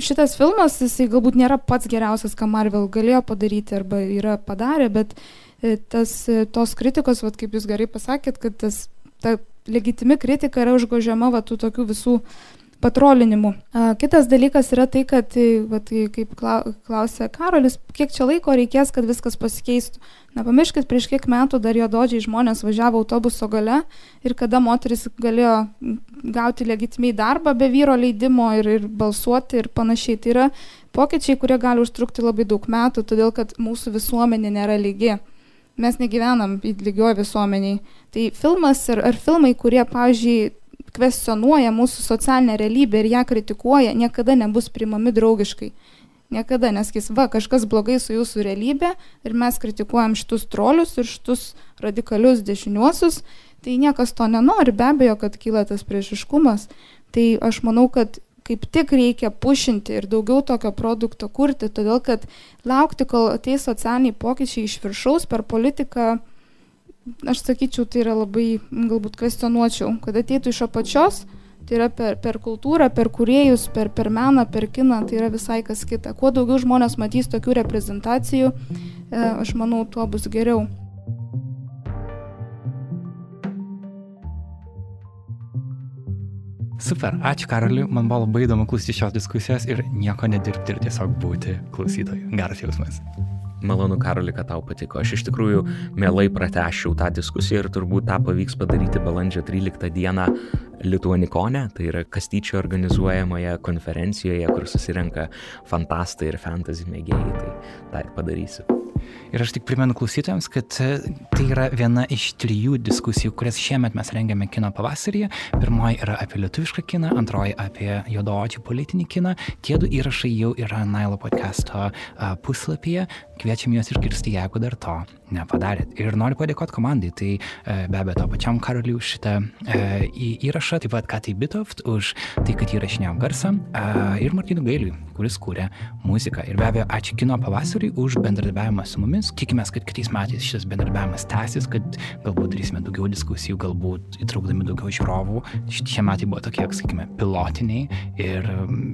šitas filmas jisai galbūt nėra pats geriausias ką marvel galėjo padaryti arba yra padarę bet e, tas e, tos kritikos vat kaip jūs gerai pasakėt kad tas ta legitimi kritika yra užgožiama va tų tokių visų patrolinimų. Kitas dalykas yra tai, kad, vat, kaip klausė Karolis, kiek čia laiko reikės, kad viskas pasikeistų. Nepamirškit, prieš kiek metų dar jo dodžiai žmonės važiavo autobuso gale ir kada moteris galėjo gauti legitimiai darbą be vyro leidimo ir, ir balsuoti ir panašiai. Tai yra pokyčiai, kurie gali užtrukti labai daug metų, todėl kad mūsų visuomenė nėra lygi. Mes negyvenam lygioje visuomeniai. Tai filmas ar, ar filmai, kurie, pavyzdžiui, kvestionuoja mūsų socialinę realybę ir ją kritikuoja, niekada nebus priimami draugiškai. Niekada neskis, va, kažkas blogai su jūsų realybė ir mes kritikuojam šitus trolius ir šitus radikalius dešiniuosius, tai niekas to nenori, be abejo, kad kyla tas priešiškumas. Tai aš manau, kad kaip tik reikia pušinti ir daugiau tokio produkto kurti, todėl kad laukti, kol ateis socialiniai pokyčiai iš viršaus per politiką aš sakyčiau, tai yra labai, galbūt kvestionuočiau, kad ateitų iš apačios, tai yra per, per kultūrą, per kuriejus, per, per meną, per kiną, tai yra visai kas kita. Kuo daugiau žmonės matys tokių reprezentacijų, e, aš manau, tuo bus geriau. Super, ačiū Karoliu, man buvo labai įdomu klausyti šios diskusijos ir nieko nedirbti ir tiesiog būti klausytoju. Geras jausmas. Malonu, Karoli, kad tau patiko. Aš iš tikrųjų mielai pratešiau tą diskusiją ir turbūt tą pavyks padaryti balandžio 13 dieną Lituanikone, tai yra Kastyčio organizuojamoje konferencijoje, kur susirenka fantastai ir fantasy mėgėjai. Tai tą ir padarysiu. Ir aš tik primenu klausytojams, kad e, tai yra viena iš trijų diskusijų, kurias šiemet mes rengiame kino pavasaryje. Pirmoji yra apie lietuvišką kiną, antroji apie juodaodžių politinį kiną. Tie du įrašai jau yra Nailo podcast'o puslapyje. Kviečiam juos išgirsti, jeigu dar to nepadarėt. Ir noriu padėkoti komandai, tai e, be abejo to pačiam Karoliu už šitą e, įrašą, taip pat Katai Bitoft už tai, kad įrašinėjom garsą e, ir Martinu Gailiui, kuris kūrė muziką. Ir be abejo, ačiū kino pavasariui už bendradarbiavimą su mumis. Tikimės, kad kitais metais šis bendradarbiavimas tęsis, kad galbūt darysime daugiau diskusijų, galbūt įtraukdami daugiau žiūrovų. Šie metai buvo tokie, sakykime, pilotiniai ir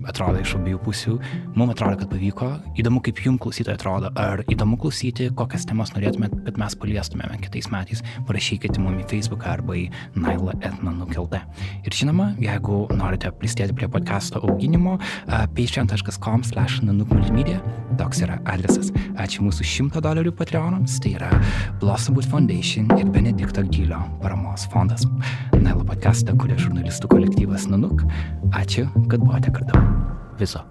atrodo iš abiejų pusių. Mums atrodo, kad pavyko. Įdomu, kaip jums klausytojai atrodo. Ar įdomu klausyti, kokias temas norėtume norėtumėt, kad mes paliestumėme kitais metais, parašykite mums į Facebook arba į Nailą etną nukeltą. Ir žinoma, jeigu norite prisidėti prie podcast'o auginimo, uh, patreon.com slash nanukmultimedia, toks yra adresas. Ačiū mūsų 100 dolerių patreonams, tai yra Blossomwood Foundation ir Benedikto Gylio paramos fondas. Nailo podcast'ą kuria žurnalistų kolektyvas Nanuk. Ačiū, kad buvote kartu. Viso.